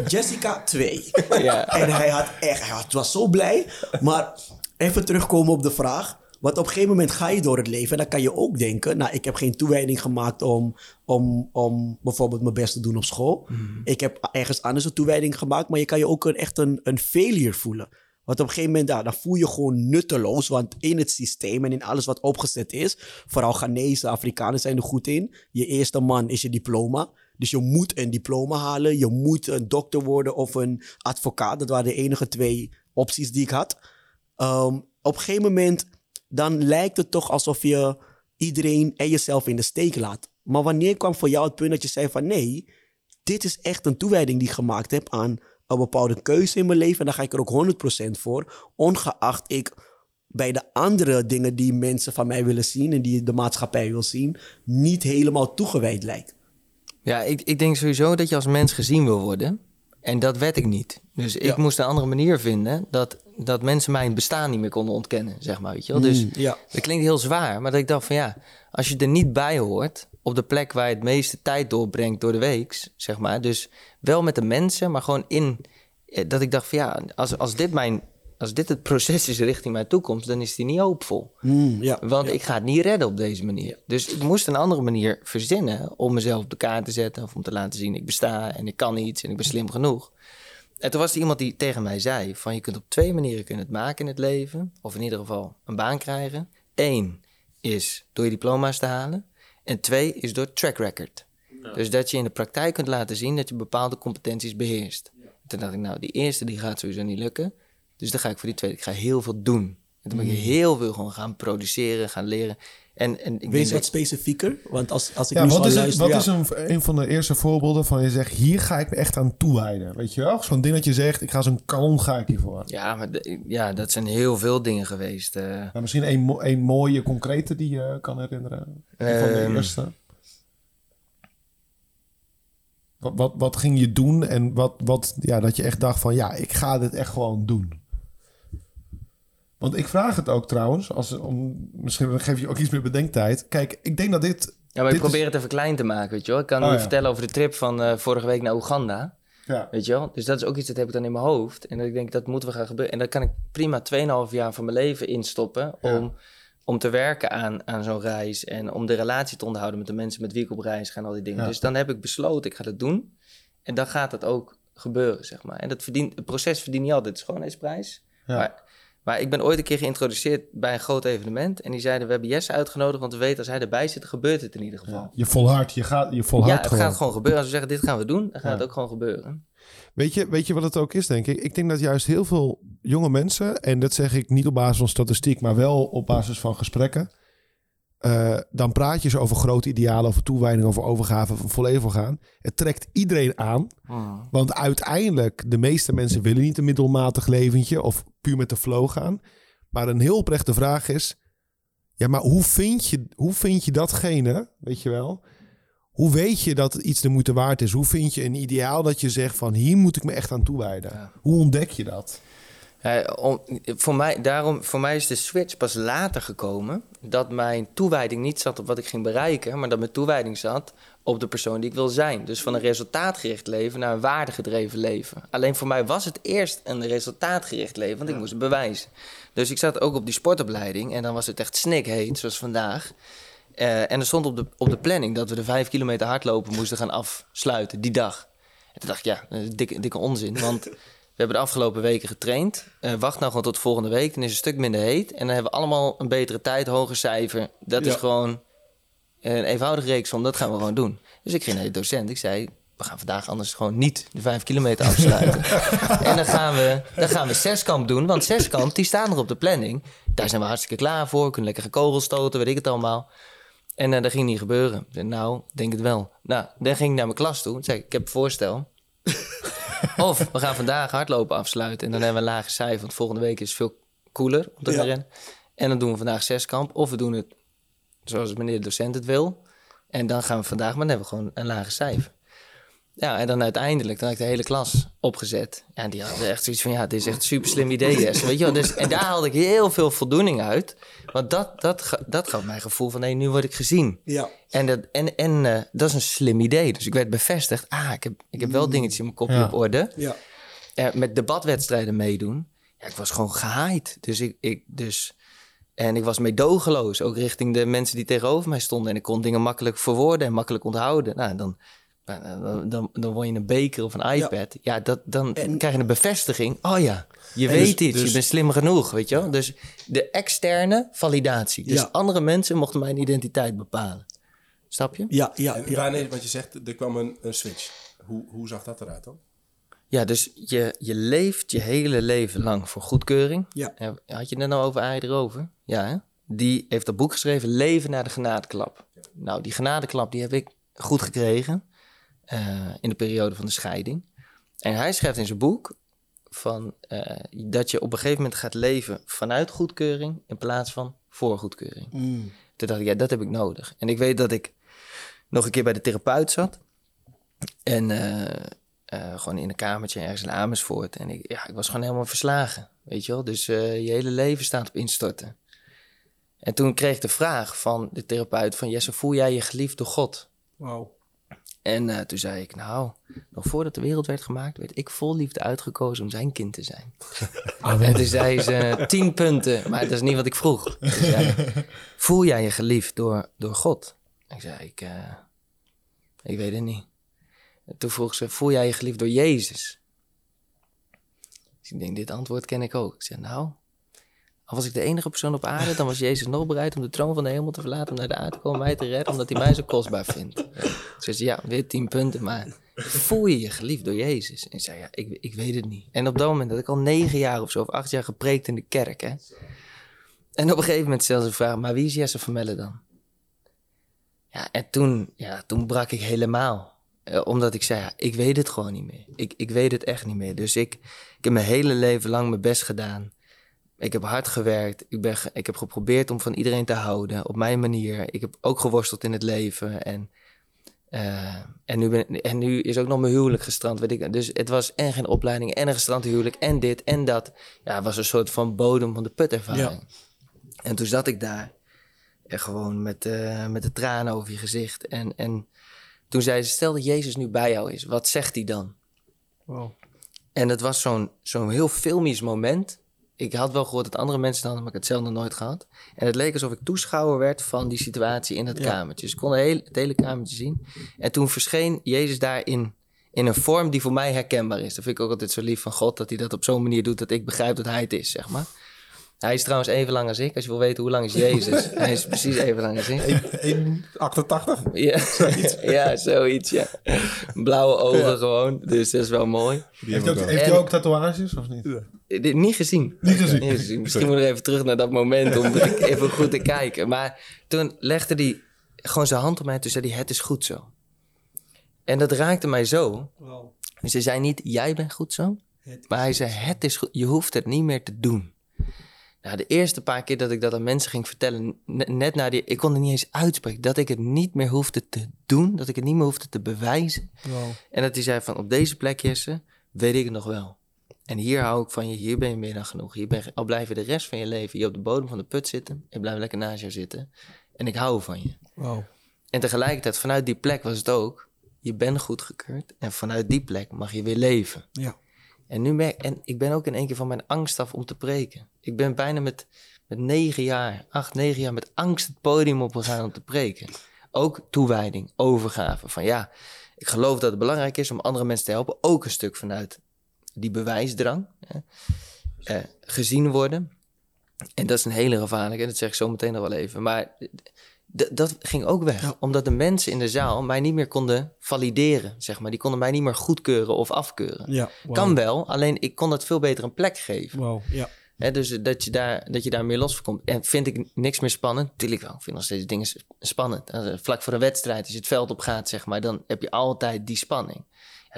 Jessica 2. Ja. En hij had echt, hij was zo blij. Maar even terugkomen op de vraag. Want op een gegeven moment ga je door het leven en dan kan je ook denken, nou, ik heb geen toewijding gemaakt om, om, om bijvoorbeeld mijn best te doen op school. Ik heb ergens anders een toewijding gemaakt, maar je kan je ook een, echt een, een failure voelen. Want op een gegeven moment, ja, dan voel je gewoon nutteloos. Want in het systeem en in alles wat opgezet is, vooral Ghanese, Afrikanen zijn er goed in. Je eerste man is je diploma. Dus je moet een diploma halen. Je moet een dokter worden of een advocaat. Dat waren de enige twee opties die ik had. Ehm, op een gegeven moment, dan lijkt het toch alsof je iedereen en jezelf in de steek laat. Maar wanneer kwam voor jou het punt dat je zei van nee, dit is echt een toewijding die ik gemaakt heb aan een bepaalde keuze in mijn leven. En daar ga ik er ook 100% voor. Ongeacht ik bij de andere dingen die mensen van mij willen zien en die de maatschappij wil zien, niet helemaal toegewijd lijkt. Ja, ik, ik denk sowieso dat je als mens gezien wil worden. En dat werd ik niet. Dus ik Ja. moest een andere manier vinden dat, dat mensen mijn bestaan niet meer konden ontkennen, zeg maar. Weet je wel? Dus Mm, ja. dat klinkt heel zwaar, maar dat ik dacht van ja, als je er niet bij hoort, op de plek waar je het meeste tijd doorbrengt door de week, zeg maar. Dus wel met de mensen, maar gewoon in, eh, dat ik dacht van ja, als, als dit mijn, als dit het proces is richting mijn toekomst, dan is die niet hoopvol. Mm, ja. Want ik ga het niet redden op deze manier. Dus ik moest een andere manier verzinnen om mezelf op de kaart te zetten. Of om te laten zien, ik besta en ik kan iets en ik ben slim genoeg. En toen was er iemand die tegen mij zei van je kunt op twee manieren kunnen het maken in het leven. Of in ieder geval een baan krijgen. Eén is door je diploma's te halen. En twee is door track record. Dus dat je in de praktijk kunt laten zien dat je bepaalde competenties beheerst. Toen Toen dacht ik, nou, die eerste die gaat sowieso niet lukken. Dus dan ga ik voor die tweede, ik ga heel veel doen. En toen ben ik heel veel gewoon gaan produceren, gaan leren. En, en ik denk Wees wat dat- specifieker, want als, als ik Ja, nu wat zo is, wat ja. is een, een van de eerste voorbeelden van je zegt, hier ga ik me echt aan toewijden. Weet je wel? Zo'n ding dat je zegt, ik ga zo'n kanon ga ik hiervoor. Ja, maar de- ja, dat zijn heel veel dingen geweest. eh. Nou, misschien een, een mooie, concrete die je kan herinneren. Een van de Ehm. eerste. Wat, wat, wat ging je doen en wat, wat, ja, dat je echt dacht van, ja, ik ga dit echt gewoon doen. Want ik vraag het ook trouwens, als, om, misschien geef je ook iets meer bedenktijd. Kijk, ik denk dat dit... Ja, maar ik probeer het even klein te maken, weet je wel. Ik kan Oh, ja. vertellen over de trip van eh, vorige week naar Oeganda. Ja, Weet je wel? Dus dat is ook iets dat heb ik dan in mijn hoofd. En dat ik denk, dat moeten we gaan gebeuren. En daar kan ik prima 2,5 jaar van mijn leven instoppen... Ja. om, om te werken aan, aan zo'n reis... en om de relatie te onderhouden met de mensen met wie ik op reis ga... en al die dingen. Ja. Dus dan heb ik besloten, ik ga dat doen. En dan gaat het ook gebeuren, zeg maar. En dat verdient, het proces verdient niet altijd de schoonheidsprijs. Ja. Maar, maar ik ben ooit een keer geïntroduceerd bij een groot evenement... en die zeiden, we hebben Jesse uitgenodigd... want we weten als hij erbij zit, gebeurt het in ieder geval. je volhardt, je gaat, je Ja, volhardt het gewoon. gaat gewoon gebeuren. Als we zeggen, dit gaan we doen, dan gaat Ja. het ook gewoon gebeuren. Weet je, weet je wat het ook is, denk ik? Ik denk dat juist heel veel jonge mensen, en dat zeg ik niet op basis van statistiek, maar wel op basis van gesprekken. Eh, dan praat je zo over grote idealen, over toewijding, over overgave, van volledig voor gaan. Het trekt iedereen aan. Want uiteindelijk, de meeste mensen willen niet een middelmatig leventje of puur met de flow gaan. Maar een heel oprechte vraag is: ja, maar hoe vind je, hoe vind je datgene, weet je wel? Hoe weet je dat iets de moeite waard is? Hoe vind je een ideaal dat je zegt van hier moet ik me echt aan toewijden? Ja. Hoe ontdek je dat? Ja, om, voor, mij, daarom, voor mij is de switch pas later gekomen. Dat mijn toewijding niet zat op wat ik ging bereiken, maar dat mijn toewijding zat op de persoon die ik wil zijn. Dus van een resultaatgericht leven naar een waardegedreven leven. Alleen voor mij was het eerst een resultaatgericht leven, want ik moest het bewijzen. Dus ik zat ook op die sportopleiding en dan was het echt snikheet, zoals vandaag. Eh, en er stond op de, op de planning dat we de vijf kilometer hardlopen moesten gaan afsluiten die dag. En toen dacht ik, ja, dikke, dikke onzin. Want hebben de afgelopen weken getraind. Eh, wacht nou gewoon tot volgende week. Dan is het een stuk minder heet. En dan hebben we allemaal een betere tijd, hoger cijfer. Dat is gewoon een eenvoudige reeksom. Dat gaan we gewoon doen. Dus ik ging naar de docent. Ik zei, we gaan vandaag anders gewoon niet de vijf kilometer afsluiten. en dan gaan, we, dan gaan we zeskamp doen. Want zeskamp, die staan nog op de planning. Daar zijn we hartstikke klaar voor. Kunnen lekker gaan kogels stoten, weet ik het allemaal. En eh, dat ging niet gebeuren. Ik zei, nou, denk het wel. Nou, dan ging ik naar mijn klas toe. Zei ik, ik heb een voorstel. of we gaan vandaag hardlopen afsluiten. En dan hebben we een lage cijfer. Want volgende week is het veel cooler om te Ja. gaan rennen. En dan doen we vandaag zeskamp. Of we doen het zoals meneer de docent het wil. En dan gaan we vandaag, maar dan hebben we gewoon een lage cijfer. Ja, en dan uiteindelijk, dan had ik de hele klas opgezet. Ja, en die hadden echt zoiets van, ja, dit is echt een super slim idee, Jesse. Weet je wel? Dus, en daar haalde ik heel veel voldoening uit. Want dat, dat, dat gaf mij het gevoel van, nee, nu word ik gezien. Ja. En, dat, en, en eh, dat is een slim idee. Dus ik werd bevestigd, ah, ik heb, ik heb wel dingetjes in mijn kopje Ja. op orde. Ja. Eh, met debatwedstrijden meedoen. Ja, ik was gewoon gehaaid. Dus ik, ik dus... En ik was meedogenloos, ook richting de mensen die tegenover mij stonden. En ik kon dingen makkelijk verwoorden en makkelijk onthouden. Nou, dan, dan, dan, dan won je een beker of een iPad. Ja, dat, dan En- krijg je een bevestiging. Oh ja, je weet dus- iets, dus- je bent slim genoeg, weet je wel. Dus de externe validatie. Dus Ja. andere mensen mochten mijn identiteit bepalen. Snap je? Ja, ja, En ja. wanneer, wat je zegt, er kwam een, een switch. Hoe, hoe zag dat eruit dan? Ja, dus je, je leeft je hele leven lang voor goedkeuring. Ja. Had je het net nou over Arie erover? Ja, hè? Die heeft dat boek geschreven, Leven naar de genadeklap. Nou, die genadeklap die heb ik goed gekregen in de periode van de scheiding. En hij schrijft in zijn boek van, eh, dat je op een gegeven moment gaat leven vanuit goedkeuring in plaats van voor goedkeuring. Mm. Toen dacht ik, ja, dat heb ik nodig. En ik weet dat ik nog een keer bij de therapeut zat. En eh, eh, gewoon in een kamertje ergens in Amersfoort. En ik, ja, ik was gewoon helemaal verslagen, weet je wel. Dus eh, je hele leven staat op instorten. En toen kreeg ik de vraag van de therapeut van... Jesse, voel jij je geliefd door God? Wauw. En eh, toen zei ik, nou, nog voordat de wereld werd gemaakt... werd ik vol liefde uitgekozen om zijn kind te zijn. En toen zei ze, tien punten, maar dat is niet wat ik vroeg. Toen zei, voel jij je geliefd door, door God? Ik zei, ik, eh, ik weet het niet. En toen vroeg ze, voel jij je geliefd door Jezus? Dus ik denk, dit antwoord ken ik ook. Ik zei, nou, al was ik de enige persoon op aarde... dan was Jezus nog bereid om de troon van de hemel te verlaten... om naar de aarde te komen mij te redden... omdat hij mij zo kostbaar vindt. Ze zei, ja, weer tien punten, maar voel je je geliefd door Jezus? En zei, ja, ik, ik weet het niet. En op dat moment had ik al negen jaar of zo, of acht jaar gepreekt in de kerk, hè. En op een gegeven moment stelde ze de vraag, maar wie is Jesse Vermelle dan? Ja, en toen, ja, toen brak ik helemaal. Eh, omdat ik zei, ja, ik weet het gewoon niet meer. Ik, ik weet het echt niet meer. Dus ik, ik heb mijn hele leven lang mijn best gedaan. Ik heb hard gewerkt. Ik, ben, ik heb geprobeerd om van iedereen te houden. Op mijn manier. Ik heb ook geworsteld in het leven. En, eh, en, nu, ben, en nu is ook nog mijn huwelijk gestrand. Weet ik. Dus het was en geen opleiding. En een gestrand huwelijk. En dit en dat. Ja, het was een soort van bodem van de put ervaring. En toen zat ik daar. En gewoon met, eh, met de tranen over je gezicht. En, en toen zei ze, stel dat Jezus nu bij jou is. Wat zegt hij dan? Wow. En het was zo'n zo'n heel filmisch moment. Ik had wel gehoord dat andere mensen dan, maar ik had het zelf nog nooit gehad. En het leek alsof ik toeschouwer werd van die situatie in het Ja. kamertje. Dus ik kon het hele, het hele kamertje zien. En toen verscheen Jezus daarin in een vorm die voor mij herkenbaar is. Dat vind ik ook altijd zo lief van God, dat hij dat op zo'n manier doet dat ik begrijp dat hij het is, zeg maar. Hij is trouwens even lang als ik. Als je wil weten hoe lang is Jezus. hij is precies even lang als ik. 1,88. Ja, zoiets. ja, zoiets, ja. Blauwe ogen gewoon, dus dat is wel mooi. Heeft hij ook, heeft En- hij ook tatoeages of niet? Eh, dit- Niet gezien. Niet gezien. Niet gezien. Misschien moet ik even terug naar dat moment om even goed te kijken. Maar toen legde hij gewoon zijn hand op mij en toen zei hij, het is goed zo. En dat raakte mij zo. Wow. Ze zei niet, jij bent goed zo. Maar hij zei, het is goed. Je hoeft het niet meer te doen. Nou, de eerste paar keer dat ik dat aan mensen ging vertellen, ne- net na die, ik kon het niet eens uitspreken, dat ik het niet meer hoefde te doen, dat ik het niet meer hoefde te bewijzen. Wow. En dat hij zei van, op deze plek, Jesse, weet ik het nog wel. En hier hou ik van je, hier ben je meer dan genoeg. Hier ben, je- al blijf je de rest van je leven hier op de bodem van de put zitten, ik blijf lekker naast jou zitten. En ik hou van je. Wow. En tegelijkertijd, vanuit die plek was het ook, je bent goedgekeurd. En vanuit die plek mag je weer leven. Ja. En, nu merk, en ik ben ook in één keer van mijn angst af om te preken. Ik ben bijna met, met negen jaar, acht, negen jaar met angst het podium opgegaan om te preken. Ook toewijding, overgave. Van ja, ik geloof dat het belangrijk is om andere mensen te helpen. Ook een stuk vanuit die bewijsdrang. Hè. Eh, gezien worden. En dat is een hele gevaarlijke, en dat zeg ik zo meteen nog wel even. Maar dat ging ook weg. Ja. Omdat de mensen in de zaal mij niet meer konden valideren, zeg maar. Die konden mij niet meer goedkeuren of afkeuren. Ja. Wow. Kan wel, alleen ik kon dat veel beter een plek geven. Wow. Ja. Dus dat je, daar, dat je daar meer los van komt. En vind ik niks meer spannend? Tuurlijk wel. Ik vind nog steeds dingen spannend. Vlak voor een wedstrijd, als je het veld op gaat, zeg maar, dan heb je altijd die spanning.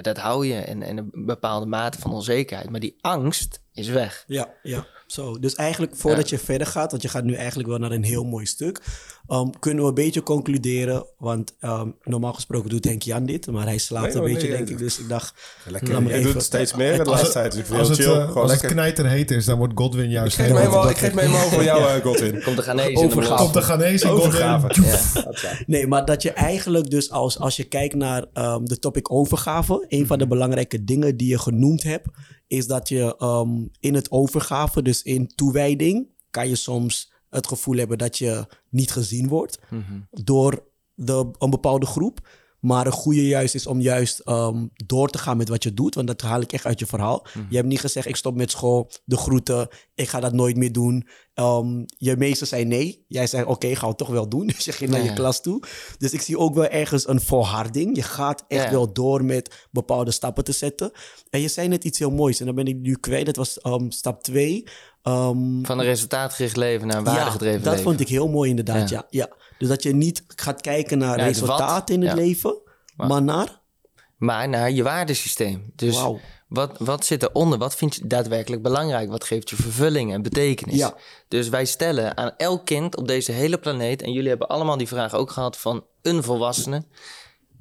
Dat hou je en, en een bepaalde mate van onzekerheid. Maar die angst is weg. Ja, ja. Zo, dus eigenlijk voordat je verder gaat, want je gaat nu eigenlijk wel naar een heel mooi stuk, um, kunnen we een beetje concluderen, want um, normaal gesproken doet Henk Jan dit, maar hij slaapt Nee, een beetje, nee, denk ik. Dus ik dacht, Lekker. Je even... doet steeds meer de laatste tijd. Dus Als het chill. eh, als het lekker. knijterheet is, dan wordt Godwin juist Ik geef me helemaal... helemaal, ik geef me helemaal over jou, eh, Godwin. Komt de Ghanese Overgave. De Ghanese Overgave. Godwin. Nee, maar dat je eigenlijk dus als, als je kijkt naar um, de topic overgave, een van de belangrijke dingen die je genoemd hebt, is dat je um, in het overgave, dus in toewijding, kan je soms het gevoel hebben dat je niet gezien wordt door de, een bepaalde groep. Maar een goede juist is om juist um, door te gaan met wat je doet. Want dat haal ik echt uit je verhaal. Je hebt niet gezegd, ik stop met school, de groeten, ik ga dat nooit meer doen. Um, je meester zei nee. Jij zei, oké, okay, ga het toch wel doen. Dus je ging naar Ja. je klas toe. Dus ik zie ook wel ergens een volharding. Je gaat echt Ja. wel door met bepaalde stappen te zetten. En je zei net iets heel moois. En dan ben ik nu kwijt. Dat was um, stap twee. Um, Van een resultaatgericht leven naar een waardegedreven dat leven. vond ik heel mooi inderdaad, ja. Ja. Dus dat je niet gaat kijken naar resultaten in het Ja. leven, maar naar... Maar naar je waardesysteem. Dus wat, wat zit eronder? Wat vind je daadwerkelijk belangrijk? Wat geeft je vervulling en betekenis? Ja. Dus wij stellen aan elk kind op deze hele planeet... en jullie hebben allemaal die vraag ook gehad van een volwassene...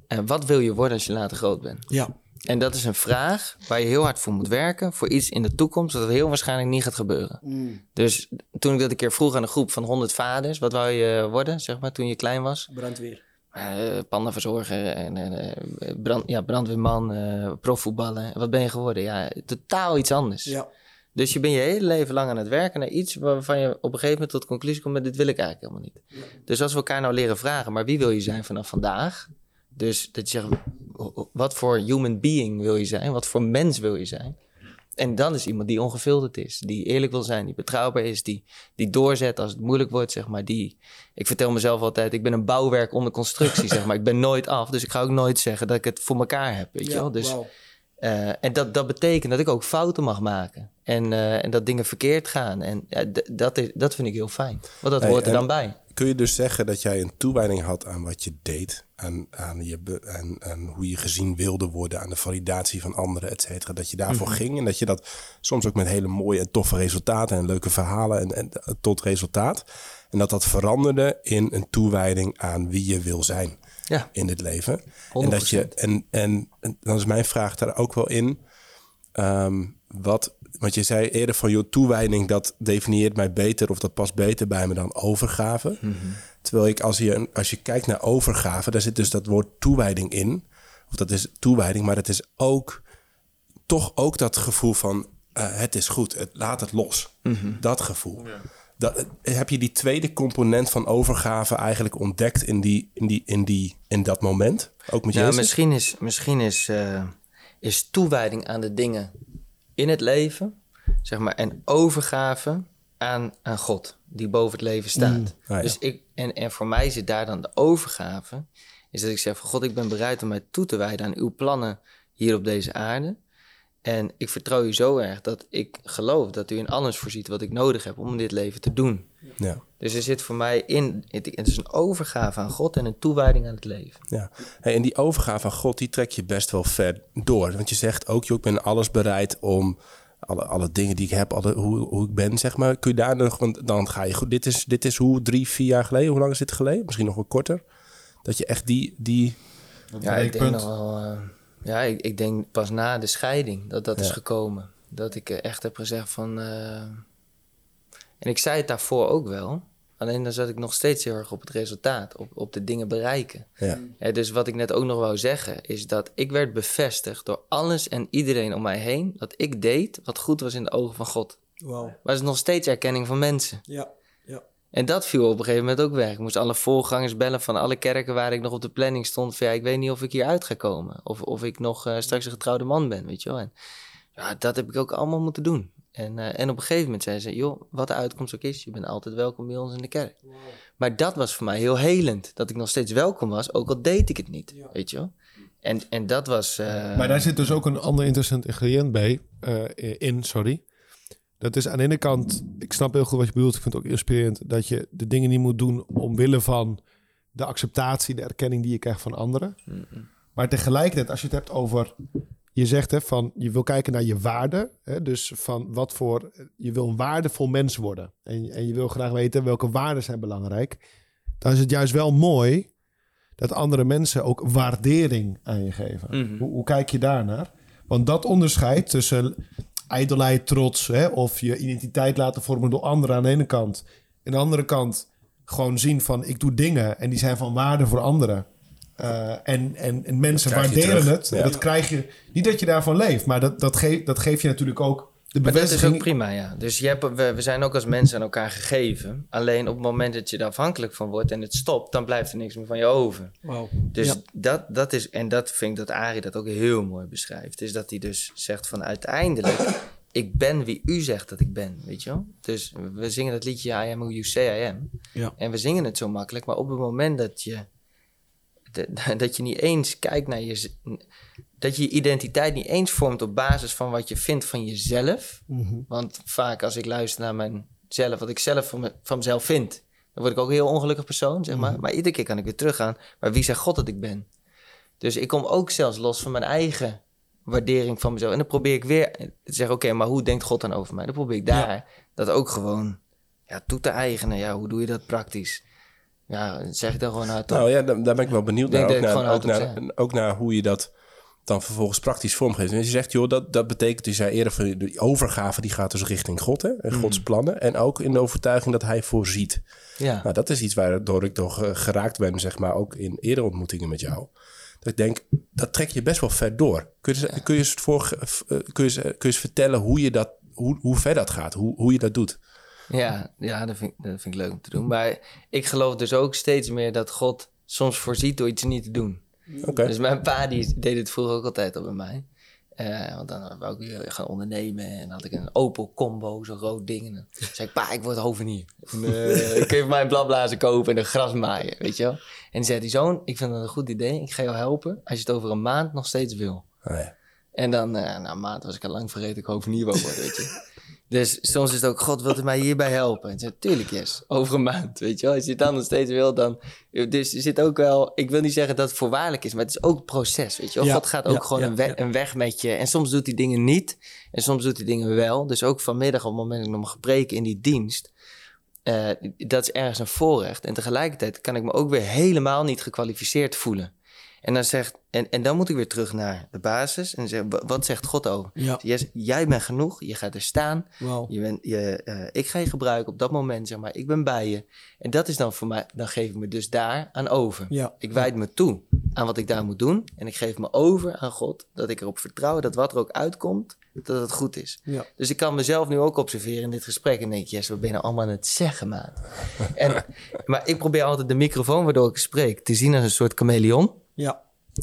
En wat wil je worden als je later groot bent? Ja, En dat is een vraag waar je heel hard voor moet werken... voor iets in de toekomst dat heel waarschijnlijk niet gaat gebeuren. Dus toen ik dat een keer vroeg aan een groep van 100 vaders... wat wou je worden, zeg maar, toen je klein was... brandweer. Uh, pandaverzorger en uh, brand, ja, brandweerman, uh, profvoetballen. Wat ben je geworden? Ja, totaal iets anders. Ja. Dus je bent je hele leven lang aan het werken naar iets waarvan je op een gegeven moment tot de conclusie komt: dit wil ik eigenlijk helemaal niet. Ja. Dus als we elkaar nou leren vragen, maar wie wil je zijn vanaf vandaag? Dus dat je zegt, wat voor human being wil je zijn? Wat voor mens wil je zijn? En dan is iemand die ongefilterd is, die eerlijk wil zijn, die betrouwbaar is, die, die doorzet als het moeilijk wordt, zeg maar. Die, ik vertel mezelf altijd, ik ben een bouwwerk onder constructie, zeg maar. Ik ben nooit af, dus ik ga ook nooit zeggen dat ik het voor elkaar heb, weet je wel. Dus, eh, en dat, dat betekent dat ik ook fouten mag maken. En, eh, en dat dingen verkeerd gaan. En dat, is, dat vind ik heel fijn. Want dat Hey, hoort er en- dan bij. Kun je dus zeggen dat jij een toewijding had aan wat je deed, aan, aan, je aan, aan hoe je gezien wilde worden, aan de validatie van anderen, et cetera, dat je daarvoor Mhm. ging en dat je dat soms ook met hele mooie en toffe resultaten en leuke verhalen en, en eh, tot resultaat. En dat dat veranderde in een toewijding aan wie je wil zijn Ja, in dit leven. En, dat je, 100%. en, en, en dan is mijn vraag daar ook wel in. ehm, wat, want je zei eerder van, joh, toewijding, dat definieert mij beter of dat past beter bij me dan overgave. Terwijl ik, als je, als je kijkt naar overgave, daar zit dus dat woord toewijding in. Of dat is toewijding, maar het is ook toch ook dat gevoel van, eh, het is goed, het, laat het los. Dat gevoel. Dat, eh, heb je die tweede component van overgave eigenlijk ontdekt in, die, in, die, in, die, in dat moment? Ook met Ja, Jezus? misschien is, misschien is, eh, is toewijding aan de dingen in het leven, zeg maar, en overgave aan, aan God, die boven het leven staat. Ah, ja. dus ik, en, en voor mij zit daar dan de overgave, is dat ik zeg van God, ik ben bereid om mij toe te wijden aan uw plannen hier op deze aarde. En ik vertrouw u zo erg dat ik geloof dat u in alles voorziet wat ik nodig heb om dit leven te doen. Ja, Dus er zit voor mij in, het, het is een overgave aan God en een toewijding aan het leven. ja. Hey, en die overgave aan God, die trek je best wel ver door. Want je zegt ook, joh, ik ben alles bereid om alle, alle dingen die ik heb, alle, hoe, hoe ik ben, zeg maar. Kun je daar nog, want dan ga je goed. Dit is, dit is hoe, drie, vier jaar geleden, hoe lang is dit geleden? Misschien nog wel korter. Dat je echt die, die Ja, ik denk nog wel. eh, ja, ik, ik denk pas na de scheiding dat dat is gekomen. Dat ik eh, echt heb gezegd van. eh, En ik zei het daarvoor ook wel. Alleen dan zat ik nog steeds heel erg op het resultaat, op, op de dingen bereiken. ja, Ja, dus wat ik net ook nog wou zeggen, is dat ik werd bevestigd door alles en iedereen om mij heen. Dat ik deed wat goed was in de ogen van God. Wauw. Maar het is nog steeds erkenning van mensen. Ja. En dat viel op een gegeven moment ook weg. Ik moest alle voorgangers bellen van alle kerken waar ik nog op de planning stond. Van ja, ik weet niet of ik hier uit ga komen. Of, of ik nog eh, straks een getrouwde man ben, weet je wel. En ja, dat heb ik ook allemaal moeten doen. En, eh, en op een gegeven moment zei ze, joh, wat de uitkomst ook is, je bent altijd welkom bij ons in de kerk. Maar dat was voor mij heel helend. Dat ik nog steeds welkom was, ook al deed ik het niet, weet je wel. En, en dat was... eh, Maar daar zit dus ook een ander interessant ingrediënt bij, eh, in, sorry. Dat is aan de ene kant, ik snap heel goed wat je bedoelt. Ik vind het ook inspirerend dat je de dingen niet moet doen omwille van de acceptatie, de erkenning die je krijgt van anderen. Maar tegelijkertijd, als je het hebt over, je zegt hè, van je wil kijken naar je waarde. Hè, dus van wat voor, je wil een waardevol mens worden. En, en je wil graag weten welke waarden zijn belangrijk. Dan is het juist wel mooi dat andere mensen ook waardering aan je geven. Mhm. Hoe, hoe kijk je daarnaar? Want dat onderscheid tussen ijdelheid, trots hè, of je identiteit laten vormen door anderen aan de ene kant. En aan de andere kant gewoon zien van ik doe dingen en die zijn van waarde voor anderen. Eh, en, en, en mensen waarderen het. Ja. Dat krijg je. Niet dat je daarvan leeft, maar dat, dat, geeft dat geeft je natuurlijk ook de Maar dat is ook prima, ja. Dus je hebt, we, we zijn ook als mensen aan elkaar gegeven. Alleen op het moment dat je er afhankelijk van wordt en het stopt, dan blijft er niks meer van je over. Wauw. Dus Ja. dat, dat is, en dat vind ik dat Arie dat ook heel mooi beschrijft. Is dat hij dus zegt van uiteindelijk, ik ben wie u zegt dat ik ben, weet je wel? Dus we zingen dat liedje I am who you say I am. Ja. En we zingen het zo makkelijk, maar op het moment dat je, de- dat je niet eens kijkt naar je, dat je je identiteit niet eens vormt op basis van wat je vindt van jezelf. Mhm. Want vaak als ik luister naar mijzelf, wat ik zelf van, me, van mezelf vind, dan word ik ook een heel ongelukkig persoon, zeg maar. Maar iedere keer kan ik weer teruggaan. Maar wie zegt God dat ik ben? Dus ik kom ook zelfs los van mijn eigen waardering van mezelf. En dan probeer ik weer te zeggen, oké, maar hoe denkt God dan over mij? Dan probeer ik daar dat ook gewoon ja, toe te eigenen. Ja, hoe doe je dat praktisch? Ja, zeg ik dan gewoon uit. Nou ja, daar, daar ben ik wel benieuwd naar. Ook naar, ook, naar, ook naar hoe je dat dan vervolgens praktisch vormgeeft. En je zegt, joh, dat, dat betekent, je zei eerder, van die overgave die gaat dus richting God hè, en Gods plannen. En ook in de overtuiging dat hij voorziet. ja. Nou, dat is iets waardoor ik toch geraakt ben, zeg maar, ook in eerdere ontmoetingen met jou. Dat ik denk, dat trek je best wel ver door. Kun je, kun je, eens, voor, eh, kun je, kun je eens vertellen hoe, je dat, hoe, hoe ver dat gaat, hoe, hoe je dat doet? Ja, ja dat, vind, dat vind ik leuk om te doen. Maar ik geloof dus ook steeds meer dat God soms voorziet door iets niet te doen. Dus mijn pa die deed het vroeger ook altijd al bij mij. Eh, want dan wou ik weer gaan ondernemen en dan had ik een Opel Combo, zo'n rood ding. En dan zei ik, pa, ik word hovenier. En, eh, ik even mijn bladblazen kopen en een gras maaien, weet je wel. En die zei, die zoon, ik vind dat een goed idee. Ik ga jou helpen als je het over een maand nog steeds wil. Oh, ja. En dan, eh, na een maand was ik al lang vergeten dat ik hovenier wou worden, weet je. Dus soms is het ook, God, wilt u mij hierbij helpen? En zei, tuurlijk, yes. Over een maand, weet je wel. Als je het dan nog steeds wil, dan... Dus er zit ook wel... Ik wil niet zeggen dat het voorwaardelijk is, maar het is ook het proces, weet je wel. Ja, God gaat ook ja, gewoon ja, een, weg, een met je. En soms doet hij dingen niet. En soms doet hij dingen wel. Dus ook vanmiddag, op het moment dat ik nog mag preken in die dienst... eh, dat is ergens een voorrecht. En tegelijkertijd kan ik me ook weer helemaal niet gekwalificeerd voelen. En dan, zegt, en, en dan moet ik weer terug naar de basis. En zeggen, wa- wat zegt God over? Ja. Jij bent genoeg, je gaat er staan. Je bent, je, eh, ik ga je gebruiken op dat moment, zeg maar. Ik ben bij je. En dat is dan voor mij, dan geef ik me dus daar aan over. Ja. Ik wijd me toe aan wat ik daar moet doen. En ik geef me over aan God. Dat ik erop vertrouw dat wat er ook uitkomt, dat het goed is. Ja. Dus ik kan mezelf nu ook observeren in dit gesprek. En denk, yes, wat ben je nou allemaal aan het zeggen, maat? en, maar ik probeer altijd de microfoon waardoor ik spreek te zien als een soort chameleon. Ja.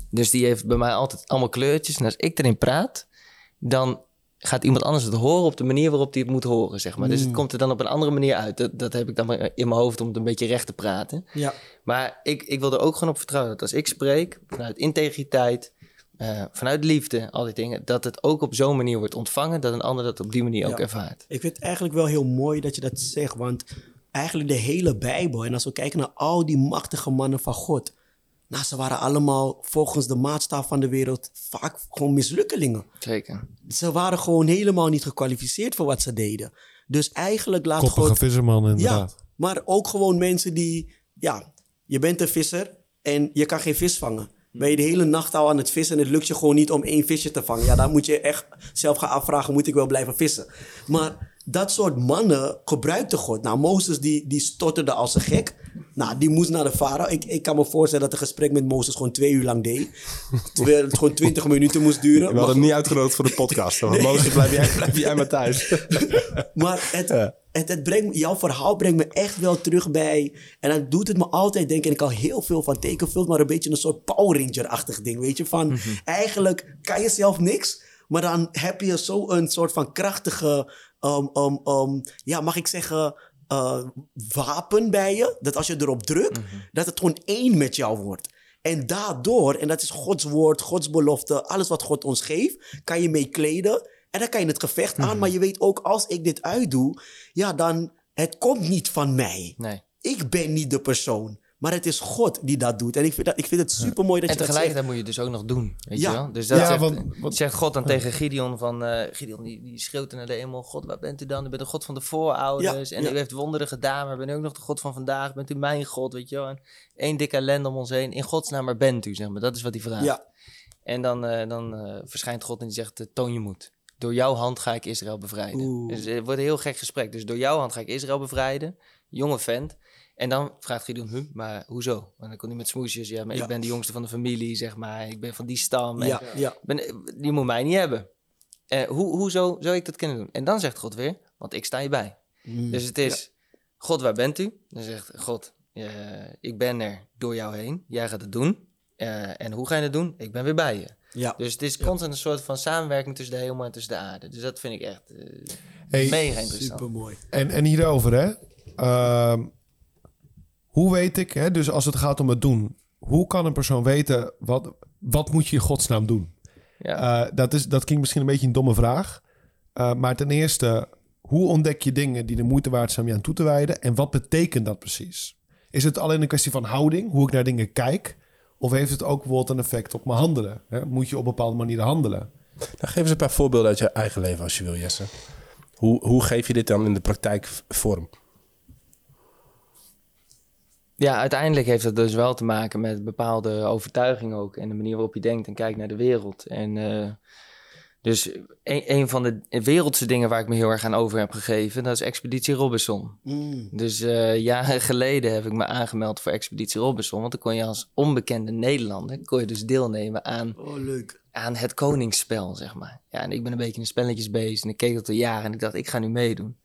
Dus die heeft bij mij altijd allemaal kleurtjes. En als ik erin praat, dan gaat iemand anders het horen op de manier waarop hij het moet horen, zeg maar. Dus Mm. het komt er dan op een andere manier uit. Dat, dat heb ik dan in mijn hoofd om het een beetje recht te praten. Ja. Maar ik, ik wil er ook gewoon op vertrouwen dat als ik spreek, vanuit integriteit, eh, vanuit liefde, al die dingen, dat het ook op zo'n manier wordt ontvangen, dat een ander dat op die manier ook ervaart. Ik vind het eigenlijk wel heel mooi dat je dat zegt, want eigenlijk de hele Bijbel, en als we kijken naar al die machtige mannen van God, nou, ze waren allemaal volgens de maatstaf van de wereld vaak gewoon mislukkelingen. Zeker. Ze waren gewoon helemaal niet gekwalificeerd voor wat ze deden. Dus eigenlijk laat Koppige God... visserman inderdaad. Ja, maar ook gewoon mensen die, ja, je bent een visser en je kan geen vis vangen. Ben je de hele nacht al aan het vissen en het lukt je gewoon niet om één visje te vangen. Ja, dan moet je echt zelf gaan afvragen, moet ik wel blijven vissen? Maar dat soort mannen gebruikte God. Nou, Mozes die, die stotterde als een gek. Nou, die moest naar de farao. Ik, ik kan me voorstellen dat een gesprek met Mozes gewoon twee uur lang deed. Terwijl het gewoon twintig minuten moest duren. We hadden hem niet uitgenodigd voor de podcast. Nee. Mozes, blijf jij, blijf jij maar thuis. Maar het, Ja. het, het brengt, jouw verhaal brengt me echt wel terug bij. En dan doet het me altijd denken. En ik al heel veel van tekenfilms, maar een beetje een soort Power Ranger-achtig ding. Weet je, van Mhm. eigenlijk kan je zelf niks. Maar dan heb je zo een soort van krachtige, um, um, um, ja, mag ik zeggen, uh, wapen bij je. Dat als je erop drukt, Mhm. dat het gewoon één met jou wordt. En daardoor, en dat is Gods woord, Gods belofte, alles wat God ons geeft, kan je mee kleden. En dan kan je het gevecht aan. Maar je weet ook, als ik dit uitdoe, ja, dan, het komt niet van mij. Nee. Ik ben niet de persoon. Maar het is God die dat doet. En ik vind, dat, ik vind het super mooi dat En je dat tegelijkertijd zegt. moet je het dus ook nog doen, weet Ja. je wel? Dus dat Ja, zegt, want- want- zegt God dan tegen Gideon van... eh, Gideon die, die schreeuwt naar de hemel... God, waar bent u dan? U bent de God van de voorouders. Ja, en ja. u heeft wonderen gedaan, maar ben u ook nog de God van vandaag? Bent u mijn God, weet je wel? En één dikke ellende om ons heen. In Gods naam, maar bent u, zeg maar. Dat is wat hij vraagt. Ja, En dan, eh, dan eh, verschijnt God en die zegt, toon je moed. Door jouw hand ga ik Israël bevrijden. Oeh. Dus het wordt een heel gek gesprek. Dus door jouw hand ga ik Israël bevrijden. Jonge vent. En dan vraagt Gideon, huh, maar hoezo? En dan komt hij met smoesjes. Ja, maar Ja. ik ben de jongste van de familie, zeg maar. Ik ben van die stam. En ja, ja. ben, die moet mij niet hebben. Eh, hoe, hoezo zou ik dat kunnen doen? En dan zegt God weer, want ik sta je bij. Mm. Dus het is, God, waar bent u? Dan zegt God, ik ben er door jou heen. Jij gaat het doen. Eh, en hoe ga je het doen? Ik ben weer bij je. ja. Dus het is constant een soort van samenwerking tussen de hemel en tussen de aarde. Dus dat vind ik echt eh, Hey, mega interessant. Super mooi. En, en hierover, hè. Ehm, hoe weet ik, hè, dus als het gaat om het doen... Hoe kan een persoon weten, wat, wat moet je in godsnaam doen? Ja. Eh, dat, is, dat klinkt misschien een beetje een domme vraag. Eh, maar ten eerste, hoe ontdek je dingen die de moeite waard zijn om je aan toe te wijden? En wat betekent dat precies? Is het alleen een kwestie van houding, hoe ik naar dingen kijk? Of heeft het ook bijvoorbeeld een effect op mijn handelen? Hè? Moet je op bepaalde manieren handelen? Nou, geef eens een paar voorbeelden uit je eigen leven als je wil, Jesse. Hoe, hoe geef je dit dan in de praktijk vorm? Ja, uiteindelijk heeft dat dus wel te maken met bepaalde overtuiging ook. En de manier waarop je denkt en kijkt naar de wereld. En eh, dus een, een van de wereldse dingen waar ik me heel erg aan over heb gegeven... dat is Expeditie Robinson. Mm. Dus eh, jaren geleden heb ik me aangemeld voor Expeditie Robinson. Want dan kon je als onbekende Nederlander... kon je dus deelnemen aan Oh, leuk. aan het koningsspel, zeg maar. Ja, en ik ben een beetje in spelletjes bezig en ik keek dat al jaren en ik dacht, ik ga nu meedoen.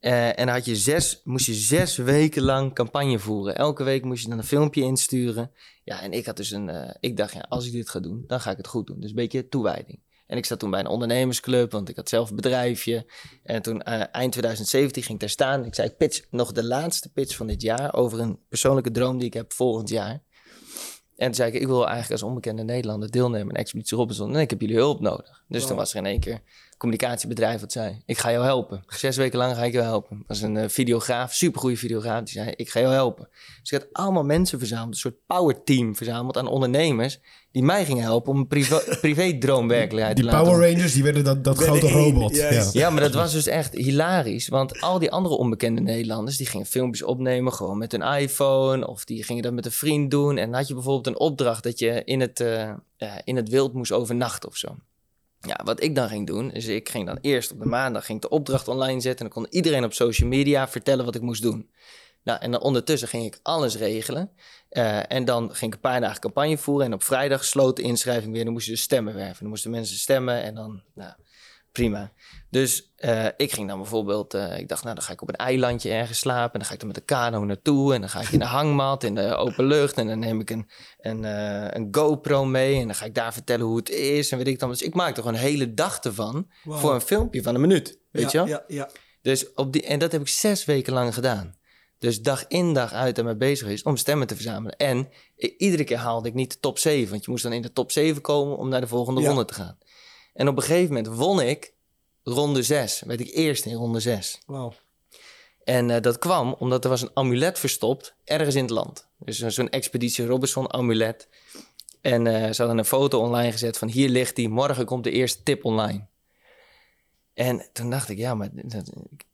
Eh, en had je zes, moest je zes weken lang campagne voeren. Elke week moest je dan een filmpje insturen. Ja, en ik had dus een, eh, ik dacht, ja, als ik dit ga doen, dan ga ik het goed doen. Dus een beetje toewijding. En ik zat toen bij een ondernemersclub, want ik had zelf een bedrijfje. En toen eh, eind 2017 ging ik daar staan. Ik zei, ik pitch nog de laatste pitch van dit jaar over een persoonlijke droom die ik heb volgend jaar. En toen zei ik, ik wil eigenlijk als onbekende Nederlander deelnemen aan Expeditie Robinson. En ik heb jullie hulp nodig. Dus toen was er in één keer communicatiebedrijf wat zei, ik ga jou helpen. Zes weken lang ga ik jou helpen. Dat was een uh, videograaf, supergoeie videograaf. Die zei, ik ga jou helpen. Dus ik had allemaal mensen verzameld, een soort powerteam verzameld aan ondernemers. Die mij gingen helpen om een privé, privé droomwerkelijkheid Die te laten Power Rangers, die werden dat, dat grote robot. Ja. ja, maar dat was dus echt hilarisch. Want al die andere onbekende Nederlanders... die gingen filmpjes opnemen gewoon met een iPhone... of die gingen dat met een vriend doen. En dan had je bijvoorbeeld een opdracht... dat je in het, eh, ja, in het wild moest overnachten of zo. Ja, wat ik dan ging doen... is ik ging dan eerst op de maandag ging de opdracht online zetten... en dan kon iedereen op social media vertellen wat ik moest doen. Nou, en dan ondertussen ging ik alles regelen. Eh, en dan ging ik een paar dagen campagne voeren. En op vrijdag sloot de inschrijving weer. Dan moest je dus stemmen werven. Dan moesten mensen stemmen en dan, nou, prima. Dus eh, ik ging dan bijvoorbeeld, eh, ik dacht, nou, dan ga ik op een eilandje ergens slapen. En dan ga ik er met de kano naartoe. En dan ga ik in de hangmat, in de open lucht. En dan neem ik een, een, eh, een GoPro mee. En dan ga ik daar vertellen hoe het is. En weet ik dan. Dus ik maakte gewoon een hele dag ervan Wow. voor een filmpje van een minuut. Weet je ja, wel? Ja, ja. Dus op die, en dat heb ik zes weken lang gedaan. Dus dag in dag uit ermee bezig geweest om stemmen te verzamelen. En iedere keer haalde ik niet de top 7. Want je moest dan in de top 7 komen om naar de volgende ronde te gaan. En op een gegeven moment won ik ronde 6. Werd ik eerst in ronde 6. Wauw. En eh, dat kwam omdat er was een amulet verstopt ergens in het land. Dus zo- zo'n Expeditie Robinson amulet. En eh, ze hadden een foto online gezet van hier ligt die, morgen komt de eerste tip online. En toen dacht ik, ja, maar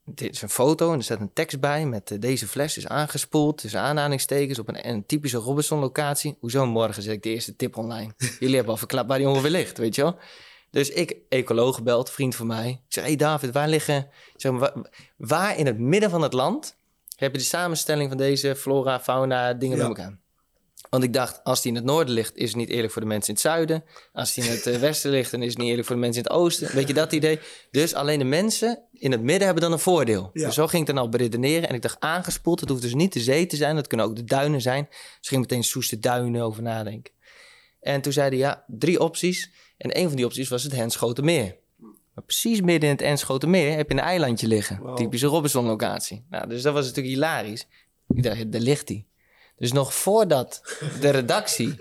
dit is een foto en er staat een tekst bij met eh, deze fles is aangespoeld, tussen aanhalingstekens op een, een typische Robinson locatie. Hoezo morgen zet ik de eerste tip online? Jullie hebben al verklapt waar die ongeveer ligt, weet je wel? Dus ik, ecoloog gebeld, vriend van mij. Ik zeg, hey David, waar liggen... Zeg maar, waar, waar in het midden van het land heb je de samenstelling van deze flora, fauna, dingen Ja. bij elkaar? Want ik dacht, als die in het noorden ligt, is het niet eerlijk voor de mensen in het zuiden. Als die in het eh, westen ligt, dan is het niet eerlijk voor de mensen in het oosten. Weet je dat idee? Dus alleen de mensen in het midden hebben dan een voordeel. Ja. Dus zo ging ik dan al beredeneren. En ik dacht, aangespoeld, het hoeft dus niet de zee te zijn. Dat kunnen ook de duinen zijn. Dus ging meteen Soeste duinen over nadenken. En toen zeiden ja, drie opties. En een van die opties was het Henschotenmeer. Maar precies midden in het Henschotenmeer heb je een eilandje liggen. Wow. Typische Robinson-locatie. Nou, dus dat was natuurlijk hilarisch. Ik dacht, daar ligt hij. Dus nog voordat de redactie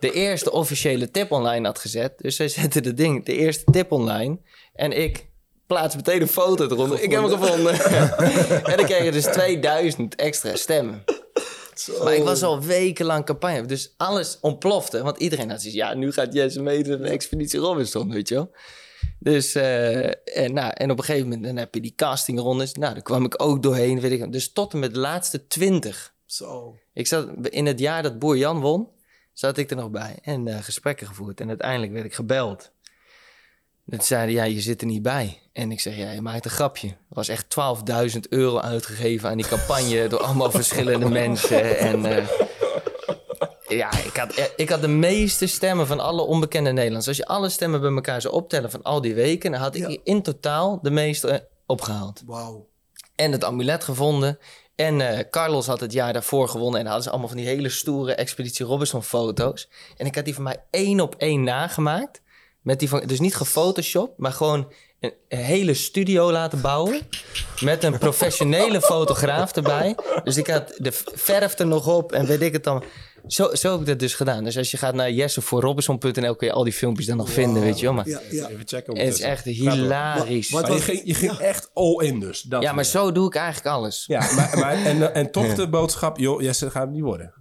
de eerste officiële tip online had gezet. Dus zij zette de ding, de eerste tip online. En ik plaats meteen een foto eronder. Ik heb hem gevonden. en dan kreeg je dus 2000 extra stemmen. Maar ik was al wekenlang campagne. Dus alles ontplofte. Want iedereen had zoiets ja, nu gaat Jesse meedoen aan de Expeditie Robinson, weet je wel. Dus, eh, en, nou, en op een gegeven moment dan heb je die castingrondes. Nou, daar kwam ik ook doorheen, weet ik. Dus tot en met de laatste 20. Zo. Ik zat in het jaar dat Boer Jan won, zat ik er nog bij. En eh, gesprekken gevoerd. En uiteindelijk werd ik gebeld. Dat zeiden, ja, je zit er niet bij. En ik zeg, ja, je maakt een grapje. Er was echt 12.000 euro uitgegeven aan die campagne... door allemaal verschillende mensen. En eh, ja, ik had, ik had de meeste stemmen van alle onbekende Nederlanders. Als je alle stemmen bij elkaar zou optellen van al die weken... dan had ik Ja. in totaal de meeste eh, opgehaald Wauw. en het amulet gevonden. En eh, Carlos had het jaar daarvoor gewonnen. En dan hadden ze allemaal van die hele stoere Expeditie Robinson foto's. En ik had die van mij één op één nagemaakt. Met die van, dus niet gefotoshopt, maar gewoon een, hele studio laten bouwen. Met een professionele fotograaf erbij. Dus ik had de verf er nog op en weet ik het dan. Zo, zo heb ik dat dus gedaan. Dus als je gaat naar jessevoorrobinson.nl kun je al die filmpjes dan nog vinden, weet je wel. Maar Ja, ja. Even checken. het is echt hilarisch. Wat- Maar je ging, je ging echt all in dus. Dat ja, maar zo doe ik eigenlijk alles. Ja, maar, maar, en, en toch de boodschap, joh, Jesse gaat het niet worden.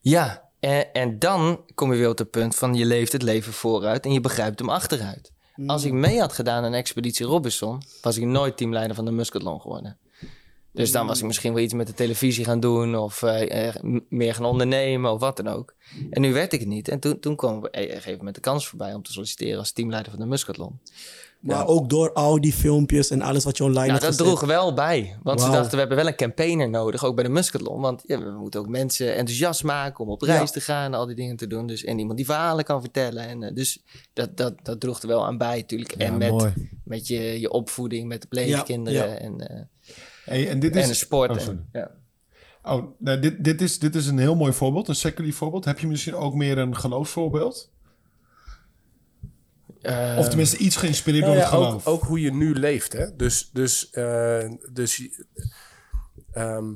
Ja, en, en dan kom je weer op het punt van je leeft het leven vooruit en je begrijpt hem achteruit. Als ik mee had gedaan aan Expeditie Robinson, was ik nooit teamleider van de Muscatlon geworden. Dus dan was ik misschien wel iets met de televisie gaan doen of eh, eh, meer gaan ondernemen of wat dan ook. En nu werd ik het niet. En toen, toen kwam op een gegeven moment de kans voorbij om te solliciteren als teamleider van de Muscatlon. Maar ook door al die filmpjes en alles wat je online Ja, hebt dat gezet. droeg wel bij. Want ze dachten, we hebben wel een campaigner nodig, ook bij de Muscatlon. Want ja, we moeten ook mensen enthousiast maken om op reis Ja. te gaan en al die dingen te doen. Dus, en iemand die verhalen kan vertellen. En, eh, dus dat, dat, dat droeg er wel aan bij natuurlijk. Ja, en met, mooi. met je, je opvoeding, met de pleegkinderen Ja, En, eh, Hey, en dit is... en de sport. Oh, en- sorry. ja. Oh, nou, dit, dit, is, dit is een heel mooi voorbeeld, een seculier voorbeeld. Heb je misschien ook meer een geloofsvoorbeeld? Eh, Of tenminste iets geïnspireerd Nou door ja, het ook, geloof. ook hoe je nu leeft. Hè? Dus, dus, eh, dus ehm,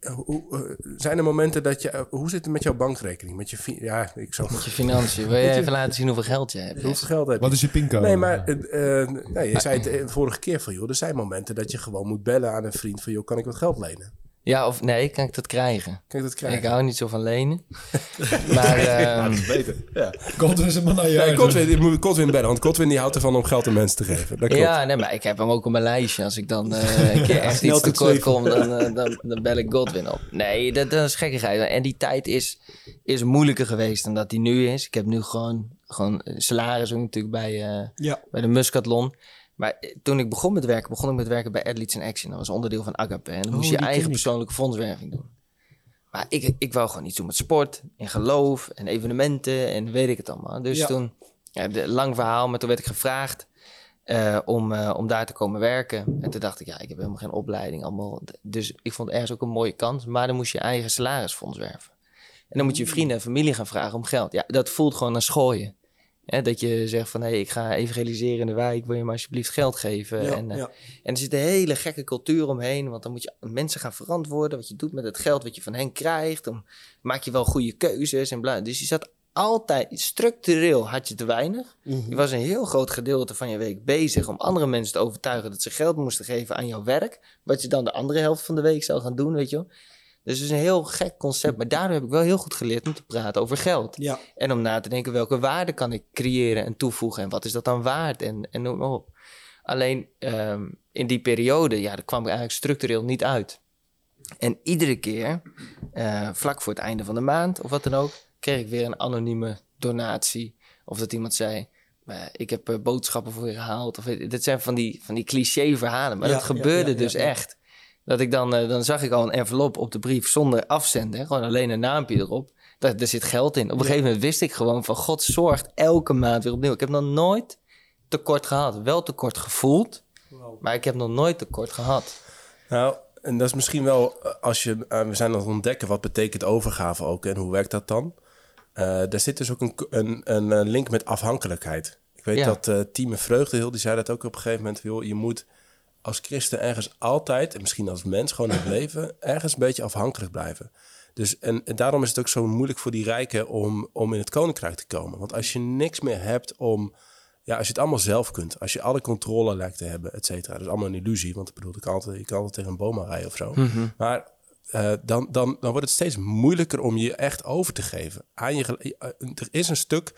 eh, hoe- zijn er momenten dat je... hoe zit het met jouw bankrekening? Met je... fi- Ja, ik zou... Met je financiën. Wil je even laten zien hoeveel geld je hebt? Hoeveel geld heb je? Wat is je pincode? Nee, maar nee, je zei het de vorige keer van... joh, er zijn momenten dat je gewoon moet bellen aan een vriend... van joh, kan ik wat geld lenen? Ja, of nee, kan ik dat krijgen? Kan ik dat krijgen? Ik hou niet zo van lenen. maar Ja, ehm, dat is beter. Ja. Godwin is een man naar je Nee, huis. Godwin, Godwin bellen, want Godwin die houdt ervan om geld aan mensen te geven. Dat klopt. ja, nee, maar ik heb hem ook op mijn lijstje. Als ik dan eh, een keer echt iets tot tekort kom, dan, eh, dan, dan bel ik Godwin op. Nee, dat, dat is gekkigheid. En die tijd is, is moeilijker geweest dan dat die nu is. Ik heb nu gewoon, gewoon salaris ook natuurlijk bij, eh, Ja. bij de Muscatlon. Maar eh, toen ik begon met werken, begon ik met werken bij Athletes in Action. Dat was onderdeel van Agape. En dan Oh, moest je eigen persoonlijke fondswerving doen. Maar ik, ik wou gewoon iets doen met sport en geloof en evenementen en weet ik het allemaal. Dus Ja. toen, ja, de, lang verhaal, maar toen werd ik gevraagd eh, om, eh, om daar te komen werken. En toen dacht ik, ja, ik heb helemaal geen opleiding. Allemaal. Dus ik vond ergens ook een mooie kans. Maar dan moest je eigen salarisfonds werven. En dan moet je je vrienden en familie gaan vragen om geld. Ja, dat voelt gewoon naar schooien. Hè, dat je zegt van, hé, ik ga evangeliseren in de wijk. Wil je me alsjeblieft geld geven? Ja, en, eh, ja. en er zit een hele gekke cultuur omheen. Want dan moet je mensen gaan verantwoorden. Wat je doet met het geld wat je van hen krijgt. Dan maak je wel goede keuzes. En bla. Dus je zat altijd, structureel had je te weinig. Mhm. Je was een heel groot gedeelte van je week bezig om andere mensen te overtuigen dat ze geld moesten geven aan jouw werk. Wat je dan de andere helft van de week zou gaan doen, weet je wel. Dus het is een heel gek concept. Maar daardoor heb ik wel heel goed geleerd om te praten over geld. Ja. En om na te denken welke waarde kan ik creëren en toevoegen. En wat is dat dan waard? En, en noem maar op. Alleen ehm, in die periode, ja, daar kwam ik eigenlijk structureel niet uit. En iedere keer, eh, vlak voor het einde van de maand of wat dan ook, kreeg ik weer een anonieme donatie. Of dat iemand zei, ik heb eh, boodschappen voor je gehaald. Of, dit zijn van die, van die cliché verhalen. Maar Ja, dat gebeurde ja, dus echt. Dat ik dan, eh, dan zag ik al een envelop op de brief zonder afzender. Gewoon alleen een naampje erop. Daar, daar zit geld in. Op een gegeven moment wist ik gewoon van God zorgt elke maand weer opnieuw. Ik heb nog nooit tekort gehad. Wel tekort gevoeld, maar ik heb nog nooit tekort gehad. Nou, en dat is misschien wel, eh, als je, eh, we zijn aan het ontdekken, wat betekent overgave ook en hoe werkt dat dan? Eh daar zit dus ook een, een, een link met afhankelijkheid. Ik weet Ja. dat eh Team Vreugdehil, die zei dat ook op een gegeven moment, joh, je moet als christen ergens altijd, en misschien als mens gewoon in het leven, ergens een beetje afhankelijk blijven. Dus, en, en daarom is het ook zo moeilijk voor die rijken om, om in het koninkrijk te komen. Want als je niks meer hebt om ja, als je het allemaal zelf kunt, als je alle controle lijkt te hebben, et cetera. Dat is allemaal een illusie, want ik bedoel, ik kan altijd, je kan altijd tegen een boom rijden of zo. Maar eh, dan, dan, dan wordt het steeds moeilijker om je echt over te geven. Aan je, eh, er is een stuk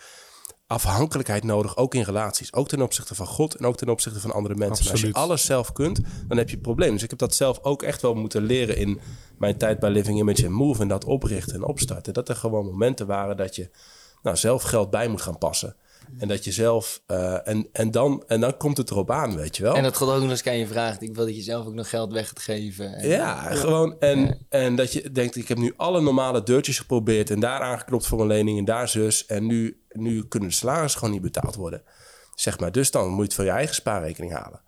afhankelijkheid nodig, ook in relaties. Ook ten opzichte van God en ook ten opzichte van andere mensen. En als je alles zelf kunt, dan heb je een probleem. Dus ik heb dat zelf ook echt wel moeten leren in mijn tijd bij Living Image and Move... en dat oprichten en opstarten. Dat er gewoon momenten waren dat je nou, zelf geld bij moet gaan passen. En dat je zelf... eh, en, en, dan, en dan komt het erop aan, weet je wel. En dat God ook nog eens kan je vragen. Ik wil dat je zelf ook nog geld weg gaat geven. En- Ja, gewoon. En, en dat je denkt, ik heb nu alle normale deurtjes geprobeerd en daar aangeklopt voor een lening en daar zus. En nu, nu kunnen de salarissen gewoon niet betaald worden. Zeg maar, dus dan moet je het van je eigen spaarrekening halen.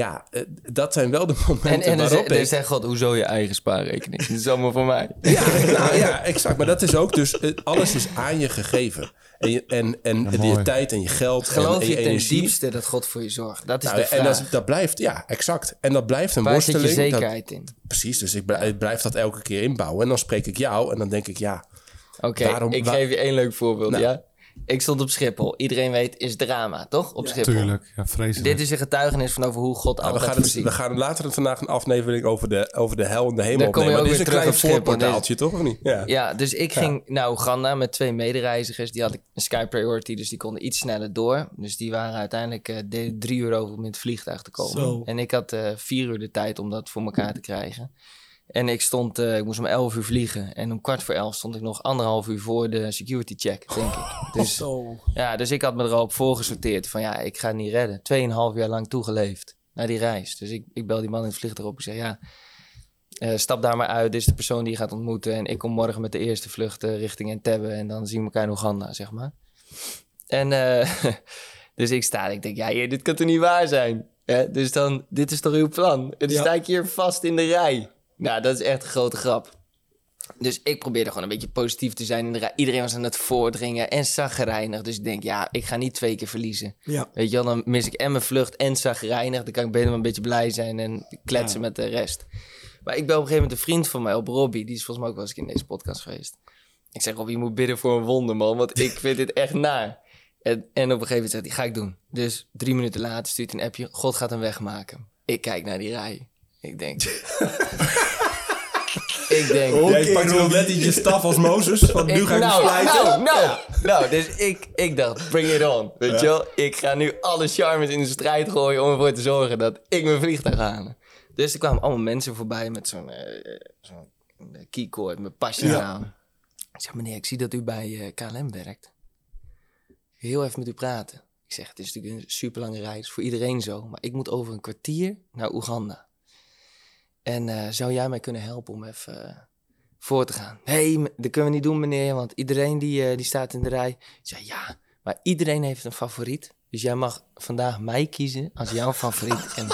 Ja, eh, dat zijn wel de momenten En, en dan, waarop ik... zegt God, hoezo je eigen spaarrekening? Dat is allemaal voor mij. Ja, nou ja, exact. Maar dat is ook dus, eh, alles is aan je gegeven. En je, en, en Ja, je tijd en je geld en, Geloof en je je ten energie. diepste dat God voor je zorgt? Dat is Nou, de vraag. en dat, dat blijft, ja, exact. En dat blijft een Waar zit je worsteling. dat- zekerheid in? precies, dus ik blijf, ik blijf dat elke keer inbouwen. En dan spreek ik jou en dan denk ik, ja, Oké, ik wa- geef je één leuk voorbeeld, Nou. ja? Ik stond op Schiphol. Iedereen weet, is drama, toch? Op Schiphol. Tuurlijk, ja, vreselijk. Dit is een getuigenis van over hoe God Nou, we, altijd gaan het, voorziet. we gaan later vandaag een aflevering over de, over de hel en de hemel Dan kom je opnemen. ook Maar dit is weer een terug klein voorportaaltje, toch? Of niet? Ja. Ja, dus ik ging naar Oeganda met twee medereizigers. Die had ik een Sky Priority, dus die konden iets sneller door. Dus die waren uiteindelijk eh, de- drie uur over om in het vliegtuig te komen. Zo. En ik had eh, vier uur de tijd om dat voor elkaar te krijgen. En ik stond, eh, ik moest om elf uur vliegen. En om kwart voor elf stond ik nog anderhalf uur voor de security check, denk ik. Dus, ja, dus ik had me er al op voorgesorteerd van ja, ik ga het niet redden. Tweeënhalf jaar lang toegeleefd naar die reis. Dus ik, ik bel die man in het vliegtuig op. Ik zeg ja, eh, stap daar maar uit. Dit is de persoon die je gaat ontmoeten. En ik kom morgen met de eerste vlucht eh, richting Entebbe. En dan zien we elkaar in Oeganda, zeg maar. En eh, dus ik sta en ik denk, ja, dit kan toch niet waar zijn? Dus dan, dit is toch uw plan? En dan Ja. sta ik hier vast in de rij. Nou, dat is echt een grote grap. Dus ik probeerde gewoon een beetje positief te zijn. Iedereen was aan het voordringen en zagrijnig. Dus ik denk, ja, ik ga niet twee keer verliezen. Ja. Weet je wel, dan mis ik en mijn vlucht en zagrijnig. Dan kan ik beter een beetje blij zijn en kletsen Ja. met de rest. Maar ik ben op een gegeven moment een vriend van mij, op Robbie. Die is volgens mij ook wel eens in deze podcast geweest. Ik zeg, Robbie, je moet bidden voor een wonder, man. Want ik vind dit echt naar. En, en op een gegeven moment zegt hij, ga ik doen. Dus drie minuten later stuurt hij een appje. God gaat hem wegmaken. Ik kijk naar die rij. Ik denk... ik denk... Jij pakt wel net je staf als Mozes. Van nu ga ik nou, slijten. nou, nou, nou, dus ik, ik dacht, bring it on. Weet je wel? Ik ga nu alle charmes in de strijd gooien om ervoor te zorgen dat ik mijn vliegtuig ga halen. Dus er kwamen allemaal mensen voorbij met zo'n zo'n keycord met pasjes aan. Ik zeg, meneer, ik zie dat u bij eh, KLM werkt. Heel even met u praten. Ik zeg, het is natuurlijk een super lange reis, voor iedereen zo. Maar ik moet over een kwartier naar Oeganda. En eh, zou jij mij kunnen helpen om even eh, voor te gaan? Nee, dat kunnen we niet doen, meneer, want iedereen die, eh, die staat in de rij. Zei, ja, maar iedereen heeft een favoriet. Dus jij mag vandaag mij kiezen als jouw favoriet. En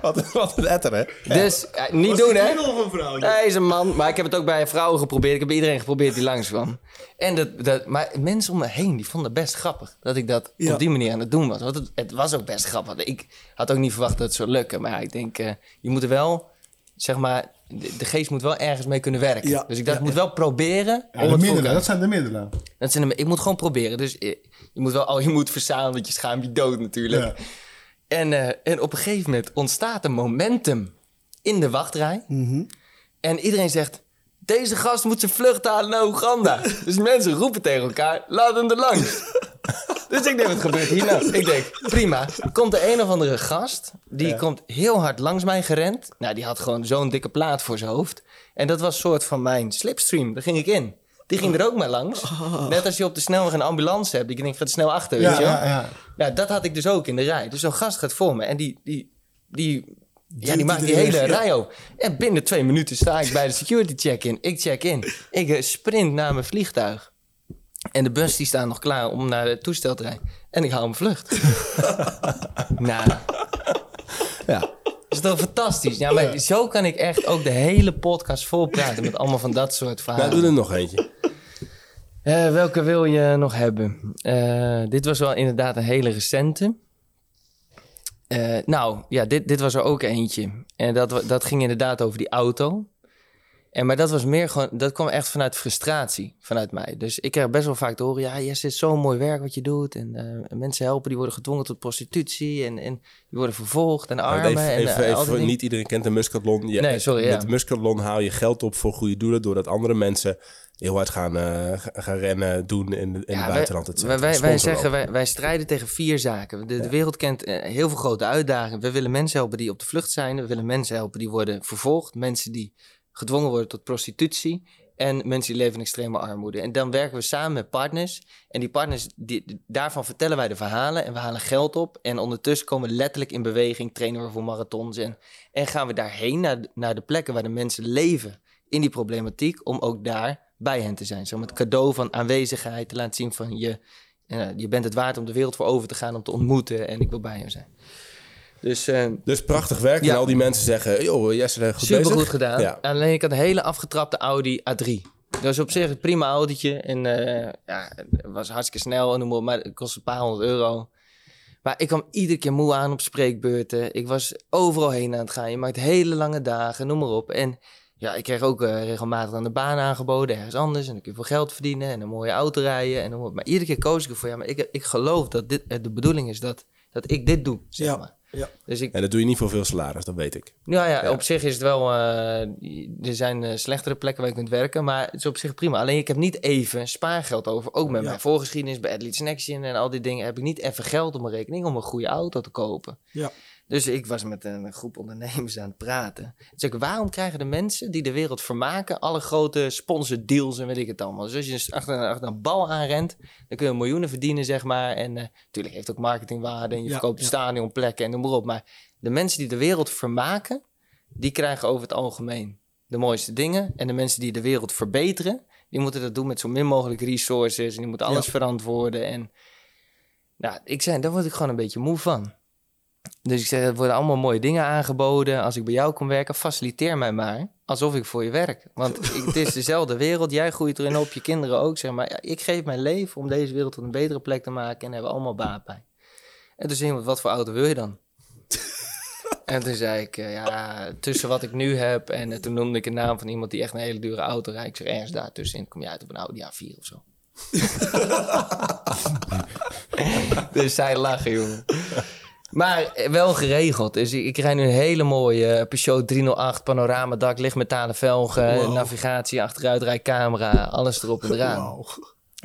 Wat, wat een etter, hè? dus, niet doen, hè? of een vrouw? Hij is een man, maar ik heb het ook bij vrouwen geprobeerd. Ik heb bij iedereen geprobeerd die langs kwam. En dat, dat, maar mensen om me heen, die vonden het best grappig. Dat ik dat Ja. op die manier aan het doen was. Want het, het was ook best grappig. Ik had ook niet verwacht dat het zou lukken. Maar ja, ik denk, je moet er wel, zeg maar... De, de geest moet wel ergens mee kunnen werken. Ja. Dus ik dacht, Ja, ik moet wel proberen. Ja, om de middelen, dat zijn de middelen. dat zijn de, ik moet gewoon proberen. Dus eh, je moet wel al je moet verzamelen, want je schaamt je dood natuurlijk. En, eh, en op een gegeven moment ontstaat een momentum in de wachtrij. En iedereen zegt, deze gast moet zijn vlucht halen naar Oeganda. dus mensen roepen tegen elkaar, laat hem er langs. dus ik denk, wat gebeurt hier nou? Ik denk, prima. Komt er een of andere gast, die komt heel hard langs mij gerend. Nou, die had gewoon zo'n dikke plaat voor zijn hoofd. En dat was soort van mijn slipstream, daar ging ik in. Die ging er ook maar langs. Net als je op de snelweg een ambulance hebt. Die denkt, gaat snel achter, weet Ja, je wel? ja, ja. Nou, dat had ik dus ook in de rij. Dus zo'n gast gaat voor me en die, die, die, ja, die maakt die hele ja. rij op. En binnen twee minuten sta ik bij de security check-in. Ik check in. Ik eh, sprint naar mijn vliegtuig. En de bus die staat nog klaar om naar het toestel te rijden. En ik haal mijn vlucht. nou, Ja. dat is toch fantastisch? Ja, maar zo kan ik echt ook de hele podcast volpraten met allemaal van dat soort Nou, verhalen. doe er nog eentje. Eh, welke wil je nog hebben? Eh, dit was wel inderdaad een hele recente. Eh, nou, ja, dit, dit was er ook eentje. En dat, dat ging inderdaad over die auto. En, maar dat was meer gewoon, dat kwam echt vanuit frustratie vanuit mij. Dus ik kreeg best wel vaak te horen: ja, Jesse, het is zo'n mooi werk wat je doet. En eh, mensen helpen, die worden gedwongen tot prostitutie. En, en die worden vervolgd en armen. Even, en, even, eh, even, niet iedereen kent de Muscatlon. Je- Nee, sorry, Met ja. Muscatlon haal je geld op voor goede doelen... doordat andere mensen heel hard gaan, eh, ga- gaan rennen, doen in, in Ja, het buitenland. wij, wij, wij zeggen, wij, wij strijden tegen vier zaken. De, de wereld kent eh, heel veel grote uitdagingen. We willen mensen helpen die op de vlucht zijn. We willen mensen helpen die worden vervolgd. Mensen die gedwongen worden tot prostitutie. En mensen die leven in extreme armoede. En dan werken we samen met partners. En die partners, die, daarvan vertellen wij de verhalen. En we halen geld op. En ondertussen komen we letterlijk in beweging. Trainen we voor marathons. En, en gaan we daarheen naar, naar de plekken waar de mensen leven. In die problematiek. Om ook daar bij hen te zijn. Zo met cadeau van aanwezigheid. Te laten zien van je, eh, je bent het waard om de wereld voor over te gaan. Om te ontmoeten. En ik wil bij je zijn. Dus eh, Dus prachtig werk. Ja. En al die mensen zeggen... joh, Jesse, goed super goed gedaan. Ja. Alleen ik had een hele afgetrapte Audi A3. Dat is op zich een prima autootje. En eh, ja, het was hartstikke snel. En noem maar, het kost een paar honderd euro. Maar ik kwam iedere keer moe aan op spreekbeurten. Ik was overal heen aan het gaan. Je maakt hele lange dagen, noem maar op. En ja, ik kreeg ook eh, regelmatig aan de baan aangeboden, ergens anders. En dan kun je veel geld verdienen en een mooie auto rijden. En noem maar, iedere keer koos ik ervoor. Ja, maar ik, ik geloof dat dit eh, de bedoeling is dat, dat ik dit doe, zeg Ja. maar. Ja. Dus ik, En dat doe je niet voor veel salaris, dat weet ik. ja, ja, Ja. op zich is het wel. eh, er zijn eh, slechtere plekken waar je kunt werken, maar het is op zich prima. Alleen ik heb niet even spaargeld over. Ook met Ja. mijn voorgeschiedenis bij Athletes Action en al die dingen heb ik niet even geld op mijn rekening om een goede auto te kopen. Ja. Dus ik was met een groep ondernemers aan het praten. Dus ik, waarom krijgen de mensen die de wereld vermaken alle grote sponsordeals en weet ik het allemaal? Dus als je dus achter, achter een bal aanrent, dan kun je miljoenen verdienen, zeg maar. En eh, natuurlijk heeft het ook marketingwaarde en je Ja, verkoopt ja. stadionplekken en noem maar op. Maar de mensen die de wereld vermaken, die krijgen over het algemeen de mooiste dingen. En de mensen die de wereld verbeteren, die moeten dat doen met zo min mogelijk resources. En die moeten alles Ja. verantwoorden. En nou, ik zei, daar word ik gewoon een beetje moe van. Dus ik zeg, er worden allemaal mooie dingen aangeboden. Als ik bij jou kom werken, faciliteer mij maar. Alsof ik voor je werk. Want ik- het is dezelfde wereld. Jij groeit erin op, je kinderen ook. Zeg maar, ja, ik geef mijn leven om deze wereld tot een betere plek te maken. En daar hebben allemaal baat bij. En toen zei iemand, wat voor auto wil je dan? en toen zei ik, eh, ja, tussen wat ik nu heb... En eh, toen noemde ik een naam van iemand die echt een hele dure auto rijdt. Ik zeg, ergens daartussenin kom je uit op een Audi A4 of zo. dus zij lachen, jongen. Maar eh, wel geregeld. Dus ik, ik rijd nu een hele mooie Peugeot 308 panoramadak, lichtmetalen velgen, navigatie, achteruitrijcamera, alles erop en eraan.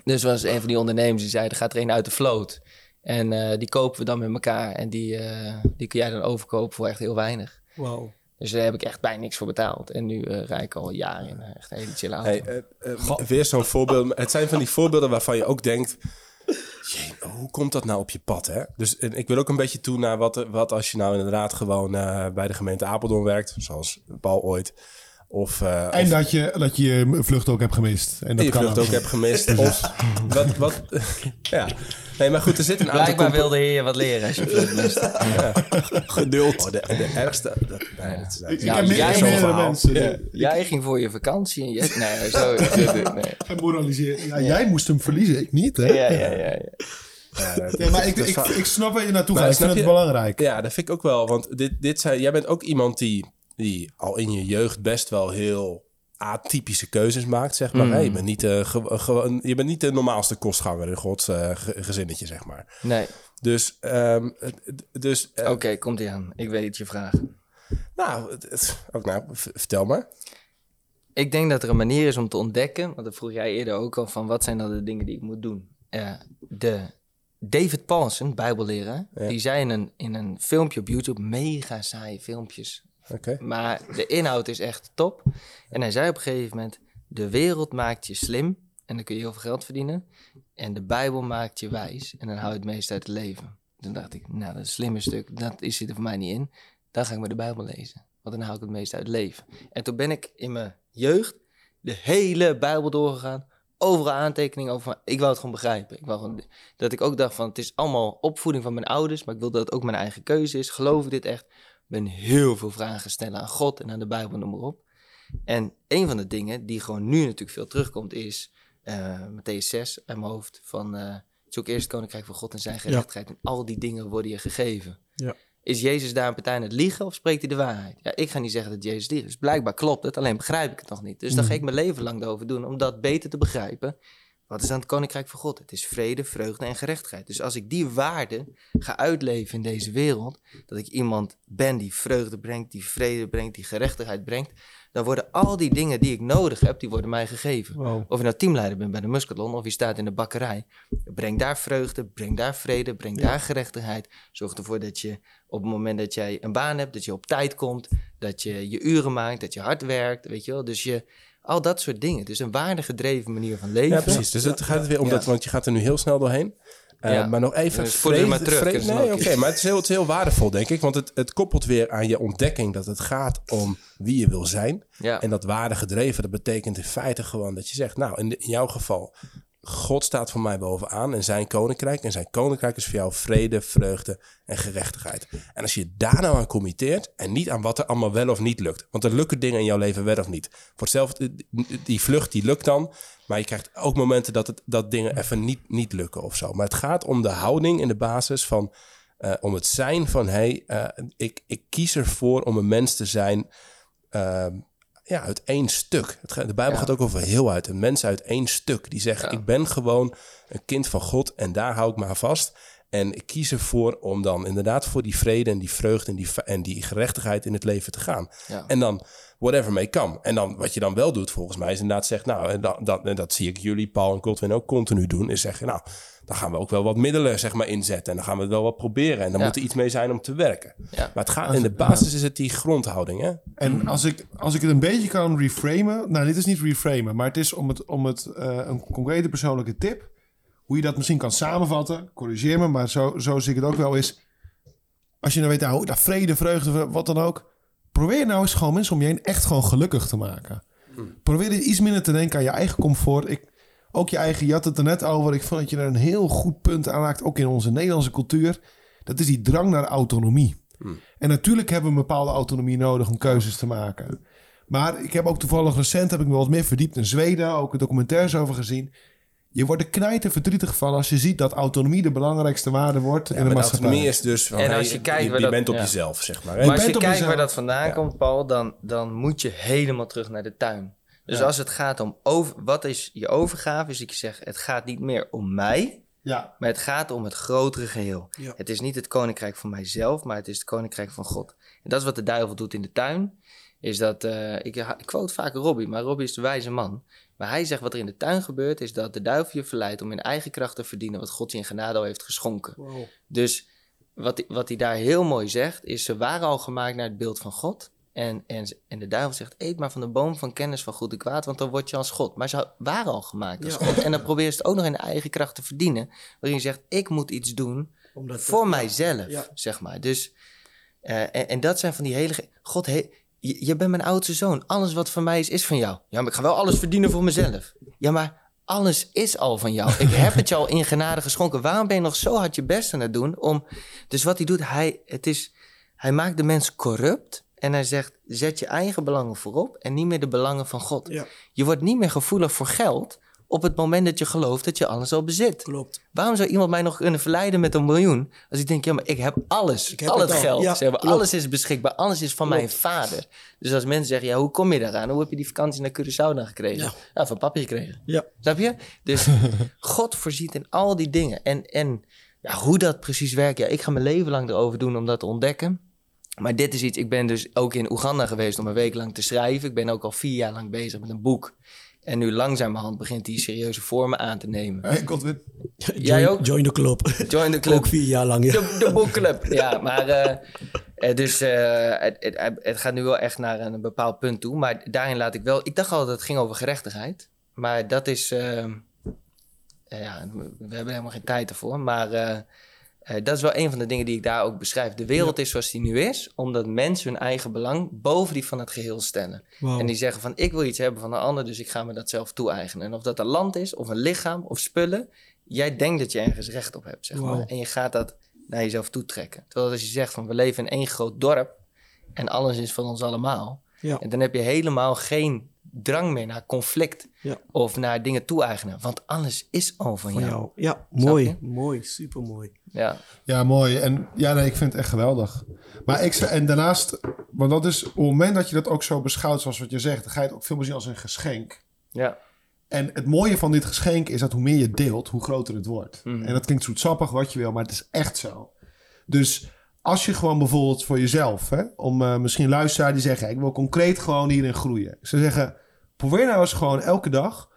Dus was een van die ondernemers die zei, er gaat er een uit de vloot. En eh, die kopen we dan met elkaar. En die, eh, die kun jij dan overkopen voor echt heel weinig. Wauw. Dus daar heb ik echt bijna niks voor betaald. En nu eh rijd ik al jaren in eh, echt een hele chill auto. Hey, eh, eh, weer zo'n voorbeeld. Het zijn van die voorbeelden waarvan je ook denkt... Hoe komt dat nou op je pad, hè? Dus ik wil ook een beetje toe naar wat, wat als je nou inderdaad gewoon eh, bij de gemeente Apeldoorn werkt, zoals Paul ooit. Of, eh, En of dat je, dat je je vlucht ook hebt gemist. En dat je kan vlucht ook hebt gemist. Of wat, wat, ja. Nee, maar goed, er zit een aantal... Blijkbaar wilde je wat leren als je vlucht mist. Geduld. Oh, de, de ergste... Dat, nee, dat is, Ik Ja, heb meer- jij- mensen. Ja. Jij ging voor je vakantie en je... Nee, zo... nee. En moraliseren. Ja, jij moest hem verliezen, ik niet, hè? Ja, ja, ja. ja. ja, dat- Ja, maar ik, dat ik, ik snap waar je naartoe gaat. Ik snap vind het je- belangrijk. Ja, dat vind ik ook wel. Want dit, dit zijn, jij bent ook iemand die, die al in je jeugd best wel heel atypische keuzes maakt, zeg maar. Hè, Je, bent niet, eh, je bent niet de normaalste kostganger in Gods eh, ge- gezinnetje, zeg maar. Nee. Dus, ehm, dus eh, Oké, komt ie aan. Ik weet je vraag. nou, het- het- ook nou, vertel maar. Ik denk dat er een manier is om te ontdekken, want dat vroeg jij eerder ook al, van wat zijn dan de dingen die ik moet doen. De David Paulsen, bijbelleraar, Ja. die zei in een, in een filmpje op YouTube, mega saaie filmpjes, Maar de inhoud is echt top. En hij zei op een gegeven moment, de wereld maakt je slim en dan kun je heel veel geld verdienen. En de Bijbel maakt je wijs en dan hou je het meest uit het leven. Toen dacht ik, nou dat slimme stuk, dat zit er voor mij niet in. Dan ga ik maar de Bijbel lezen, want dan hou ik het meest uit het leven. En toen ben ik in mijn jeugd de hele Bijbel doorgegaan. Overal aantekeningen over. Ik wou het gewoon begrijpen. Ik wou gewoon, dat ik ook dacht van het is allemaal opvoeding van mijn ouders, maar ik wil dat het ook mijn eigen keuze is. Geloof ik dit echt? Ik ben heel veel vragen stellen aan God en aan de Bijbel, noem maar op. En een van de dingen die gewoon nu natuurlijk veel terugkomt is eh Matthäus 6 uit mijn hoofd van eh zoek eerst het koninkrijk van God en zijn gerechtigheid en al die dingen worden je gegeven. Ja. Is Jezus daar een partij aan het liegen of spreekt hij de waarheid? Ja, ik ga niet zeggen dat Jezus liegt. Dus blijkbaar klopt het, alleen begrijp ik het nog niet. Dus dan ga ik mijn leven lang erover doen om dat beter te begrijpen. Wat is dan het koninkrijk van God? Het is vrede, vreugde en gerechtigheid. Dus als ik die waarden ga uitleven in deze wereld, dat ik iemand ben die vreugde brengt, die vrede brengt, die gerechtigheid brengt, dan worden al die dingen die ik nodig heb, die worden mij gegeven. Of je nou teamleider bent bij de Muscatlon of je staat in de bakkerij. Breng daar vreugde, breng daar vrede, breng daar gerechtigheid. Zorg ervoor dat je op het moment dat jij een baan hebt, dat je op tijd komt, dat je je uren maakt, dat je hard werkt, weet je wel. Dus je, al dat soort dingen. Dus een waardegedreven manier van leven. Ja, precies. Dus het gaat het weer om dat, want je gaat er nu heel snel doorheen. Eh, Ja. Maar nog even... Dus het maar terug, nee, oké. maar het is, heel, het is heel waardevol, denk ik. Want het, het koppelt weer aan je ontdekking dat het gaat om wie je wil zijn. Ja. En dat waardegedreven, dat betekent in feite gewoon dat je zegt... Nou, in, de- in jouw geval, God staat voor mij bovenaan en zijn koninkrijk. En zijn koninkrijk is voor jou vrede, vreugde en gerechtigheid. En als je daar nou aan committeert en niet aan wat er allemaal wel of niet lukt. Want er lukken dingen in jouw leven wel of niet. Voor hetzelfde, die vlucht die lukt dan. Maar je krijgt ook momenten dat, het, dat dingen even niet, niet lukken of zo. Maar het gaat om de houding in de basis van... eh, om het zijn van, hey, eh, ik, ik kies ervoor om een mens te zijn... ja, uit één stuk. Het, de Bijbel Ja. gaat ook over heel uit. Een mens uit één stuk. Die zegt, Ja. ik ben gewoon een kind van God en daar hou ik me aan vast. En ik kies ervoor om dan inderdaad voor die vrede en die vreugde en die, en die gerechtigheid in het leven te gaan. Ja. En dan whatever may come. En dan wat je dan wel doet volgens mij is inderdaad zegt, nou, en dat, dat, en dat zie ik jullie, Paul en Godwin ook continu doen, is zeggen, nou, dan gaan we ook wel wat middelen zeg maar inzetten en dan gaan we het wel wat proberen en dan Ja. moet er iets mee zijn om te werken. Ja. Maar het gaat in de basis is het die grondhouding, hè? En als ik, als ik het een beetje kan reframen... Nou, dit is niet reframen, maar het is om het, om het eh, een concrete persoonlijke tip... hoe je dat misschien kan samenvatten. Corrigeer me, maar zo, zo zie ik het ook wel is... als je nou weet, nou, dat vrede, vreugde, wat dan ook... probeer nou eens gewoon mensen om je heen echt gewoon gelukkig te maken. Probeer iets minder te denken aan je eigen comfort. Ik, ook je eigen, je had het er net over. Ik vond dat je er een heel goed punt aan raakt, ook in onze Nederlandse cultuur. Dat is die drang naar autonomie. En natuurlijk hebben we een bepaalde autonomie nodig om keuzes te maken. Maar ik heb ook toevallig recent heb ik me wat meer verdiept in Zweden, ook documentaires over gezien. Je wordt er knijter verdrietig van als je ziet dat autonomie de belangrijkste waarde wordt in Ja, de maatschappij. autonomie is dus van, En als je kijkt je, waar je dat- bent op ja. jezelf, zeg maar. Je Maar als bent je op kijkt jezelf. waar dat vandaan Ja. komt, Paul, dan, dan moet je helemaal terug naar de tuin. Dus als het gaat om over, wat is je overgave, is dat je zegt: het gaat niet meer om mij, Ja, maar het gaat om het grotere geheel. Ja. Het is niet het koninkrijk van mijzelf, maar het is het koninkrijk van God. En dat is wat de duivel doet in de tuin. Is dat, eh, ik, ik quote vaak Robbie, maar Robbie is de wijze man. Maar hij zegt wat er in de tuin gebeurt, is dat de duivel je verleidt om in eigen kracht te verdienen wat God je in genade al heeft geschonken. Wow. Dus wat, wat hij daar heel mooi zegt, is ze waren al gemaakt naar het beeld van God. En, en, en de duivel zegt, eet maar van de boom van kennis van goed en kwaad, want dan word je als God. Maar ze waren al gemaakt als Ja. God. En dan probeer je het ook nog in de eigen kracht te verdienen. Waarin je zegt, ik moet iets doen Omdat voor mijzelf, Ja. zeg maar. Dus, eh, en, en dat zijn van die hele... God, he, je, je bent mijn oudste zoon. Alles wat van mij is, is van jou. Ja, maar ik ga wel alles verdienen voor mezelf. Ja, maar alles is al van jou. Ik heb het je al in genade geschonken. Waarom ben je nog zo hard je best aan het doen? Om, dus wat hij doet, hij, het is, hij maakt de mens corrupt. En hij zegt, zet je eigen belangen voorop en niet meer de belangen van God. Ja, Je wordt niet meer gevoelig voor geld op het moment dat je gelooft dat je alles al bezit. klopt. Waarom zou iemand mij nog kunnen verleiden met een miljoen? Als ik denk, ja, maar ik heb alles. Ik heb al het het al. geld. Ja, Zeg maar, alles is beschikbaar. Alles is van mijn vader. Dus als mensen zeggen, ja, hoe kom je daaraan? Hoe heb je die vakantie naar Curaçao dan gekregen? Ja. Van papi gekregen. Ja, Snap je? Dus God voorziet in al die dingen. En, en ja, hoe dat precies werkt, ja, ik ga mijn leven lang erover doen om dat te ontdekken. Maar dit is iets, ik ben dus ook in Oeganda geweest om een week lang te schrijven. Ik ben ook al vier jaar lang bezig met een boek. En nu langzamerhand begint die serieuze vormen aan te nemen. Hey, Godwin. Jij join, ook? Join de club. Join the club. Ook vier jaar lang, ja. De, de boekclub, ja. Maar eh, eh, dus eh, het, het, het gaat nu wel echt naar een bepaald punt toe. Maar daarin laat ik wel... Ik dacht altijd dat het ging over gerechtigheid. Maar dat is... ja, we hebben helemaal geen tijd ervoor. Maar eh, dat is wel een van de dingen die ik daar ook beschrijf. De wereld is zoals die nu is... omdat mensen hun eigen belang boven die van het geheel stellen. En die zeggen van... ik wil iets hebben van een ander... dus ik ga me dat zelf toe-eigenen. En of dat een land is, of een lichaam, of spullen... jij denkt dat je ergens recht op hebt, zeg maar. En je gaat dat naar jezelf toe trekken. Terwijl als je zegt van... we leven in één groot dorp... en alles is van ons allemaal... Ja. en dan heb je helemaal geen drang meer naar conflict... Ja. of naar dingen toe-eigenen. Want alles is al van, Van jou. jou. Ja, mooi. Mooi, super mooi. Ja. Ja, mooi. En ja, nee, ik vind het echt geweldig. Maar ik zei, en daarnaast, want dat is op het moment dat je dat ook zo beschouwt, zoals wat je zegt, dan ga je het ook veel meer zien als een geschenk. Ja. En het mooie van dit geschenk is dat hoe meer je deelt, hoe groter het wordt. Mhm. En dat klinkt zoetsappig wat je wil, maar het is echt zo. Dus als je gewoon bijvoorbeeld voor jezelf, hè, om eh, misschien luisteraar die zeggen, ik wil concreet gewoon hierin groeien. Ze zeggen, probeer nou eens gewoon elke dag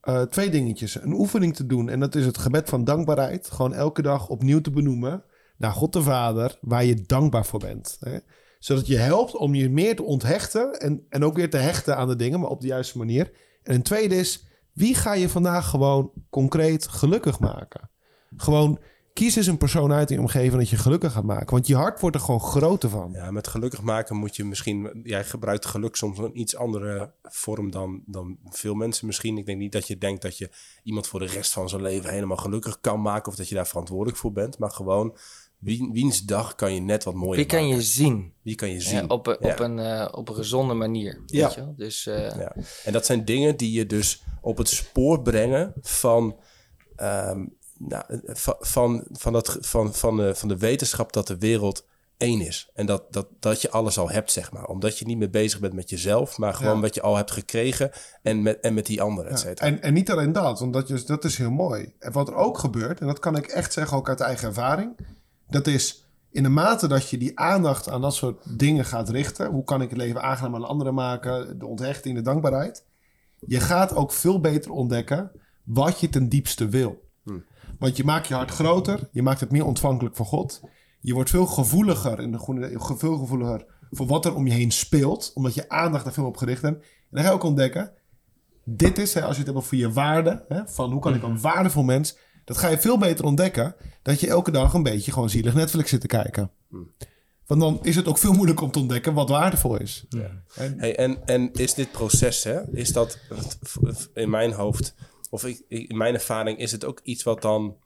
eh, twee dingetjes. Een oefening te doen en dat is het gebed van dankbaarheid. Gewoon elke dag opnieuw te benoemen naar God de Vader, waar je dankbaar voor bent. Hè? Zodat je helpt om je meer te onthechten en, en ook weer te hechten aan de dingen, maar op de juiste manier. En een tweede is, wie ga je vandaag gewoon concreet gelukkig maken? Gewoon kies eens een persoon uit in je omgeving dat je gelukkig gaat maken. Want je hart wordt er gewoon groter van. Ja, met gelukkig maken moet je misschien... Jij gebruikt geluk soms een iets andere vorm dan, dan veel mensen misschien. Ik denk niet dat je denkt dat je iemand voor de rest van zijn leven helemaal gelukkig kan maken... of dat je daar verantwoordelijk voor bent. Maar gewoon, wie, wiens dag kan je net wat mooier Wie kan je maken? zien? Wie kan je Ja, zien? op, een, Ja. op, een, eh, op een gezonde manier. Ja. Weet je wel? Dus eh, Ja. En dat zijn dingen die je dus op het spoor brengen van, ehm, nou, van, van, van, dat, van, van, de, van de wetenschap dat de wereld één is. En dat, dat, dat je alles al hebt, zeg maar. Omdat je niet meer bezig bent met jezelf, maar gewoon Ja. wat je al hebt gekregen en met, en met die anderen, et Ja, cetera. en, en niet alleen dat, want dat is, dat is heel mooi. En wat er ook gebeurt, en dat kan ik echt zeggen ook uit eigen ervaring, dat is in de mate dat je die aandacht aan dat soort dingen gaat richten, hoe kan ik het leven aangenaam aan anderen maken, de onthechting, de dankbaarheid, je gaat ook veel beter ontdekken wat je ten diepste wil. Want je maakt je hart groter, je maakt het meer ontvankelijk voor God. Je wordt veel gevoeliger, in de goede, veel gevoeliger voor wat er om je heen speelt, omdat je aandacht daar veel op gericht hebt. En dan ga je ook ontdekken, dit is, hè, als je het hebt over je waarde, hè, van hoe kan ik een waardevol mens, dat ga je veel beter ontdekken dat je elke dag een beetje gewoon zielig Netflix zit te kijken. Want dan is het ook veel moeilijker om te ontdekken wat waardevol is. En, Hey, en, en is dit proces, hè, is dat in mijn hoofd, of ik, in mijn ervaring, is het ook iets wat dan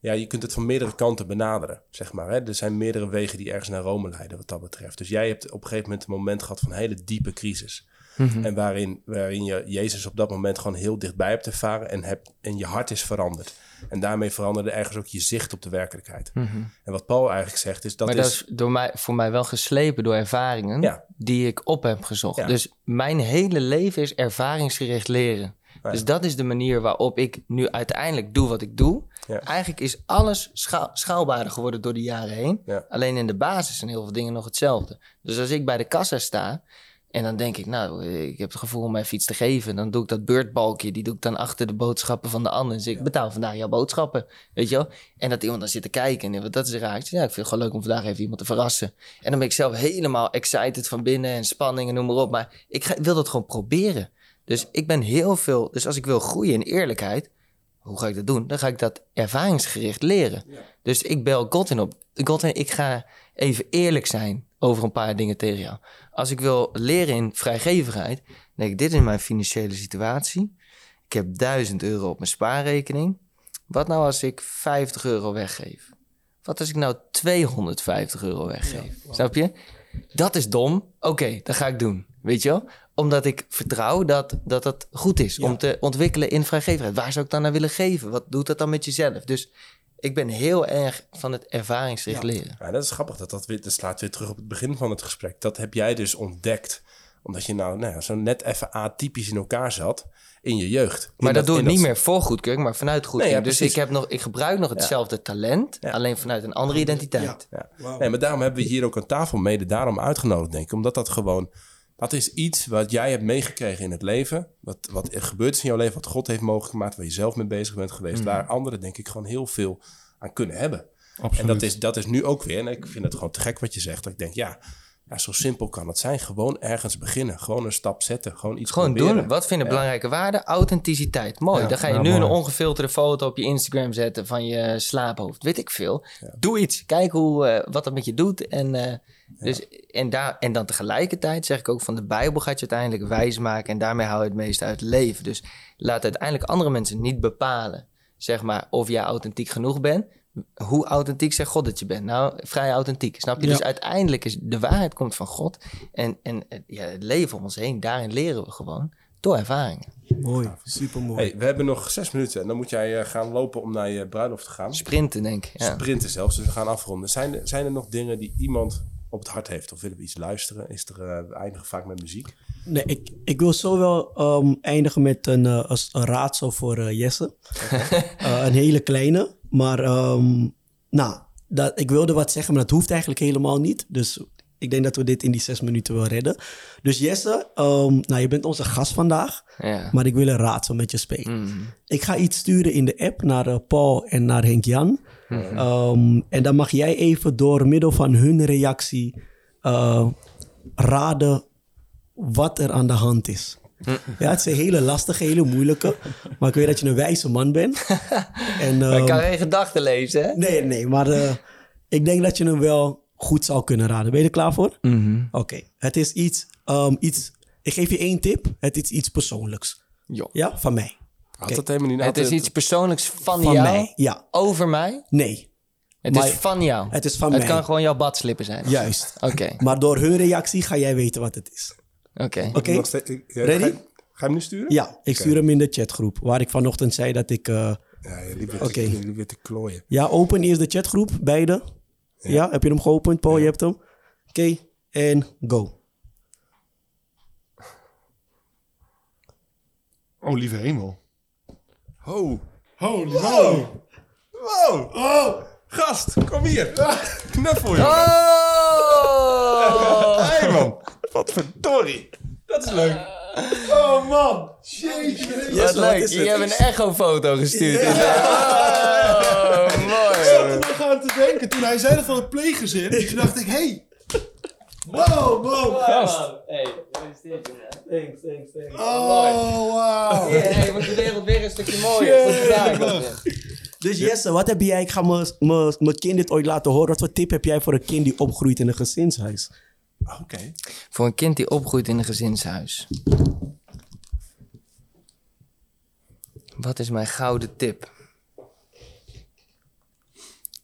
ja, je kunt het van meerdere kanten benaderen, zeg maar. Hè? Er zijn meerdere wegen die ergens naar Rome leiden wat dat betreft. Dus jij hebt op een gegeven moment een moment gehad van een hele diepe crisis. En waarin, waarin je Jezus op dat moment gewoon heel dichtbij hebt ervaren en, hebt, en je hart is veranderd. En daarmee veranderde ergens ook je zicht op de werkelijkheid. En wat Paul eigenlijk zegt is dat maar is... dat is door mij, voor mij wel geslepen door ervaringen Ja. die ik op heb gezocht. Ja. Dus mijn hele leven is ervaringsgericht leren. Ja. Dus dat is de manier waarop ik nu uiteindelijk doe wat ik doe. Ja. Eigenlijk is alles schaal, schaalbaarder geworden door de jaren heen. Ja. Alleen in de basis zijn heel veel dingen nog hetzelfde. Dus als ik bij de kassa sta en dan denk ik, nou, ik heb het gevoel om mijn fiets te geven. Dan doe ik dat beurtbalkje, die doe ik dan achter de boodschappen van de ander. Dus ik betaal vandaag jouw boodschappen, weet je wel. En dat iemand dan zit te kijken en dat is raar. Ik zeg, ja, ik vind het gewoon leuk om vandaag even iemand te verrassen. En dan ben ik zelf helemaal excited van binnen en spanning en noem maar op. Maar ik ga, wil dat gewoon proberen. Dus ik ben heel veel, dus als ik wil groeien in eerlijkheid, hoe ga ik dat doen? Dan ga ik dat ervaringsgericht leren. Dus ik bel Godwin op. Godwin, ik ga even eerlijk zijn over een paar dingen tegen jou. Als ik wil leren in vrijgevigheid, dan denk ik, dit is mijn financiële situatie. Ik heb 1000 euro op mijn spaarrekening. Wat nou als ik 50 euro weggeef? Wat als ik nou 250 euro weggeef? Snap je? Dat is dom. Oké, dat ga ik doen. Weet je wel? Omdat ik vertrouw dat dat, dat goed is om te ontwikkelen in vrijgevigheid. Waar zou ik dan naar willen geven? Wat doet dat dan met jezelf? Dus ik ben heel erg van het ervaringsgericht leren. Ja, dat is grappig. Dat, dat, weer, dat slaat weer terug op het begin van het gesprek. Dat heb jij dus ontdekt. Omdat je nou, nou ja, zo net even atypisch in elkaar zat in je jeugd. In Maar dat, doe ik niet meer voor goedkeuring, maar vanuit goedkeuring. Nee, ja, dus ik, heb nog, ik gebruik nog hetzelfde talent, Ja. alleen vanuit een andere identiteit. Ja. Nee, maar daarom hebben we hier ook aan tafel mede daarom uitgenodigd, denk ik. Omdat dat gewoon... Dat is iets wat jij hebt meegekregen in het leven. Wat, wat er gebeurd is in jouw leven. Wat God heeft mogelijk gemaakt. Waar je zelf mee bezig bent geweest. Waar anderen denk ik gewoon heel veel aan kunnen hebben. Absoluut. En dat is, dat is nu ook weer. En ik vind het gewoon te gek wat je zegt. Dat ik denk, ja, ja zo simpel kan het zijn. Gewoon ergens beginnen. Gewoon een stap zetten. Gewoon iets Gewoon proberen. doen. Wat vinden belangrijke waarden? Authenticiteit. Mooi. Ja, Dan ga je nu een ongefilterde foto op je Instagram zetten van je slaaphoofd. Weet ik veel. Doe iets. Kijk hoe, eh, wat dat met je doet. En, eh, dus, en, daar, en dan tegelijkertijd zeg ik ook van de Bijbel gaat je uiteindelijk wijs maken. En daarmee hou je het meeste uit het leven. Dus laat uiteindelijk andere mensen niet bepalen. Zeg maar of jij authentiek genoeg bent. Hoe authentiek zegt God dat je bent? Nou, vrij authentiek. Snap je? Ja. Dus uiteindelijk is de waarheid komt van God. En, en eh, ja, het leven om ons heen, daarin leren we gewoon door ervaringen. Mooi, super mooi. Hey, we hebben nog zes minuten. En dan moet jij eh, gaan lopen om naar je bruiloft te gaan. Sprinten, denk ik. Ja. Sprinten zelfs. Dus we gaan afronden. Zijn er, zijn er nog dingen die iemand op het hart heeft? Of willen we iets luisteren? Is er, eh, we eindigen vaak met muziek. Nee, ik, ik wil zo wel ehm, eindigen met een, eh, als- een raadsel voor eh, Jesse. Eh, een hele kleine. Maar ehm, nou, dat, ik wilde wat zeggen, maar dat hoeft eigenlijk helemaal niet. Dus ik denk dat we dit in die zes minuten wel redden. Dus Jesse, ehm, nou, je bent onze gast vandaag. Ja. Maar ik wil een raadsel met je spelen. Mm. Ik ga iets sturen in de app naar eh, Paul en naar Henk-Jan. Mhm. Ehm, en dan mag jij even door middel van hun reactie eh, raden wat er aan de hand is. Mhm. Ja, het is een hele lastige, hele moeilijke. Maar ik weet dat je een wijze man bent. en, ik ehm, kan geen gedachten lezen, hè? nee, nee, maar eh, ik denk dat je hem wel goed zou kunnen raden. Ben je er klaar voor? Mhm. Oké, het is iets, ehm, iets... Ik geef je één tip. Het is iets persoonlijks. Jo. Ja, van mij. Had dat helemaal niet Het is iets persoonlijks van, Van jou, mij, ja. over mij. Nee, Het Maar- is van jou. het is van Het mij. kan gewoon jouw badslippen zijn. Juist. Oké, Maar door hun reactie ga jij weten wat het is. oké. Oké? Ik- ja, Ready? Ga je, ga je hem nu sturen? Ja, ik stuur hem in de chatgroep. Waar ik vanochtend zei dat ik... eh, Ja, weer, Oké. te, liep weer te klooien. ja, open eerst de chatgroep, beide. Ja, heb je hem geopend, Paul? Je hebt hem? Oké, en go. Oh, lieve hemel. Oh. Holy wow. Wow. Oh. Gast, kom hier. Knuffel, jongen. Oh! Hey, man. Wat verdorie. Dat is leuk. Oh man. Jeetje. Wat wat leuk. Je hebt een echo-foto gestuurd. Oh, mooi. Ik zat er nog aan te denken toen hij zei dat van het pleeggezin. Toen dacht ik, hey. Wow, wow. Hey, gefeliciteerd, jongen. Thanks, thanks, thanks. Oh, wow. Hey, wordt de wereld weer een stukje mooier. Dus Jesse, wat heb jij... Ik ga mijn- mijn mijn kind dit ooit laten horen. Wat voor tip heb jij voor een kind die opgroeit in een gezinshuis? Oké. Voor een kind die opgroeit in een gezinshuis. Wat is mijn gouden tip?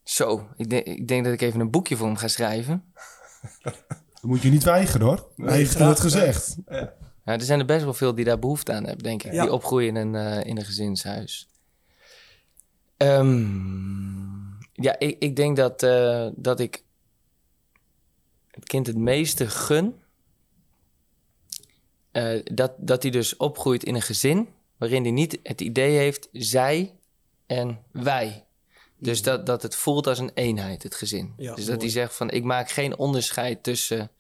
Zo, ik denk, ik denk dat ik even een boekje voor hem ga schrijven. Dat moet je niet weigeren hoor. Hij heeft het gezegd. Ja, er zijn er best wel veel die daar behoefte aan hebben, denk ik. Ja. Die opgroeien in een, eh, in een gezinshuis. Ehm, ja, ik, ik denk dat, eh, dat ik het kind het meeste gun. eh, dat, dat hij dus opgroeit in een gezin waarin hij niet het idee heeft zij en wij. Dus dat, dat het voelt als een eenheid, het gezin. Ja, dus dat mooi. hij zegt van ik maak geen onderscheid tussen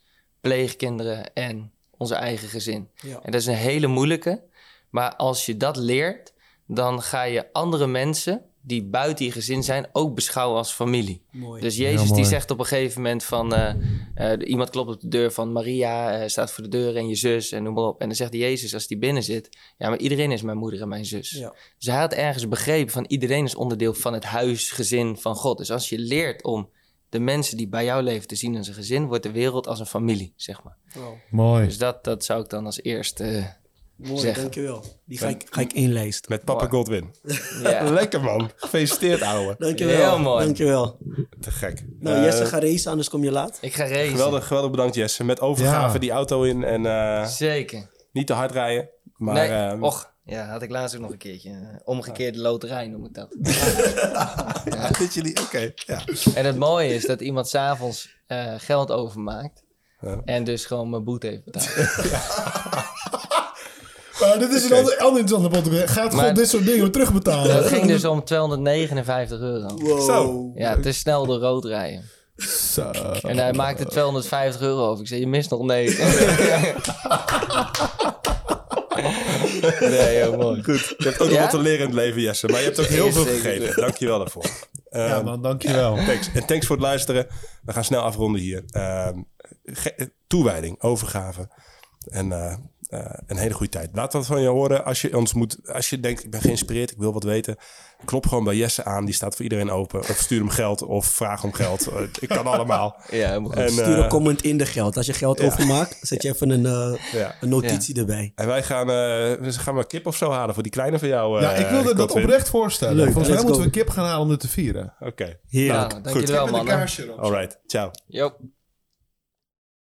pleegkinderen en onze eigen gezin. Ja. En dat is een hele moeilijke. Maar als je dat leert, dan ga je andere mensen die buiten je gezin zijn ook beschouwen als familie. Mooi. Dus Jezus die zegt op een gegeven moment van... eh, eh, iemand klopt op de deur van Maria, eh, staat voor de deur en je zus en noem maar op. En dan zegt Jezus als die binnen zit... Ja, maar iedereen is mijn moeder en mijn zus. Ja. Dus hij had ergens begrepen van iedereen is onderdeel van het huisgezin van God. Dus als je leert om de mensen die bij jou leven te zien als een gezin... wordt de wereld als een familie, zeg maar. Wow. Mooi. Dus dat, dat zou ik dan als eerste... eh, Mooi, zeggen. dankjewel. Die ga ik, ga ik inlijsten. Met Papa Mooi. Godwin. ja. Lekker man. Gefeliciteerd ouwe. Dankjewel. Heel mooi. Dankjewel. Te gek. Nou, Eh, Jesse, ga racen, anders kom je laat. Ik ga racen. Geweldig, geweldig bedankt Jesse. Met overgave Ja. die auto in en eh, Zeker. niet te hard rijden. Maar nee, ehm, och. Ja, had ik laatst ook nog een keertje. eh, Omgekeerde loterij noem ik dat. dit jullie, oké. ja. En het mooie is dat iemand s'avonds eh geld overmaakt. Ja. En dus gewoon mijn boete heeft betaald. Maar dit is een ander, ander interessante podcast. Gaat Maar- gewoon dit soort dingen terugbetalen. Het ging dus om 259 euro. Wow. Zo. Ja, te snel door rood rijden. Zo. En hij maakte 250 euro over. Ik zei, je mist nog negen. nee, heel mooi. Goed. Je hebt ook nog Ja? wat te leren in het leven Jesse. Maar je hebt ook heel veel Zeker. gegeven. Dankjewel daarvoor. Ja Ehm, man, dankjewel. Thanks. En thanks voor het luisteren. We gaan snel afronden hier. Ehm, ge- toewijding, overgave. En eh, eh, een hele goede tijd. Laat wat van je horen. Als je ons moet, als je denkt, ik ben geïnspireerd, ik wil wat weten. Klop gewoon bij Jesse aan. Die staat voor iedereen open. Of stuur hem geld of vraag om geld. Eh, Ik kan allemaal. Ja. En, Stuur eh, een comment in de geld. Als je geld overmaakt, zet je even een, eh, ja. een notitie erbij. En wij gaan, eh, we gaan maar kip of zo halen voor die kleine van jou. Ja, eh, ik wilde dat oprecht voorstellen. Leuk, Volgens mij moeten we kip gaan halen om dit te vieren. Oké. Heerlijk. Nou, dankjewel een kaarsje erop. Alright. Ciao. Yo.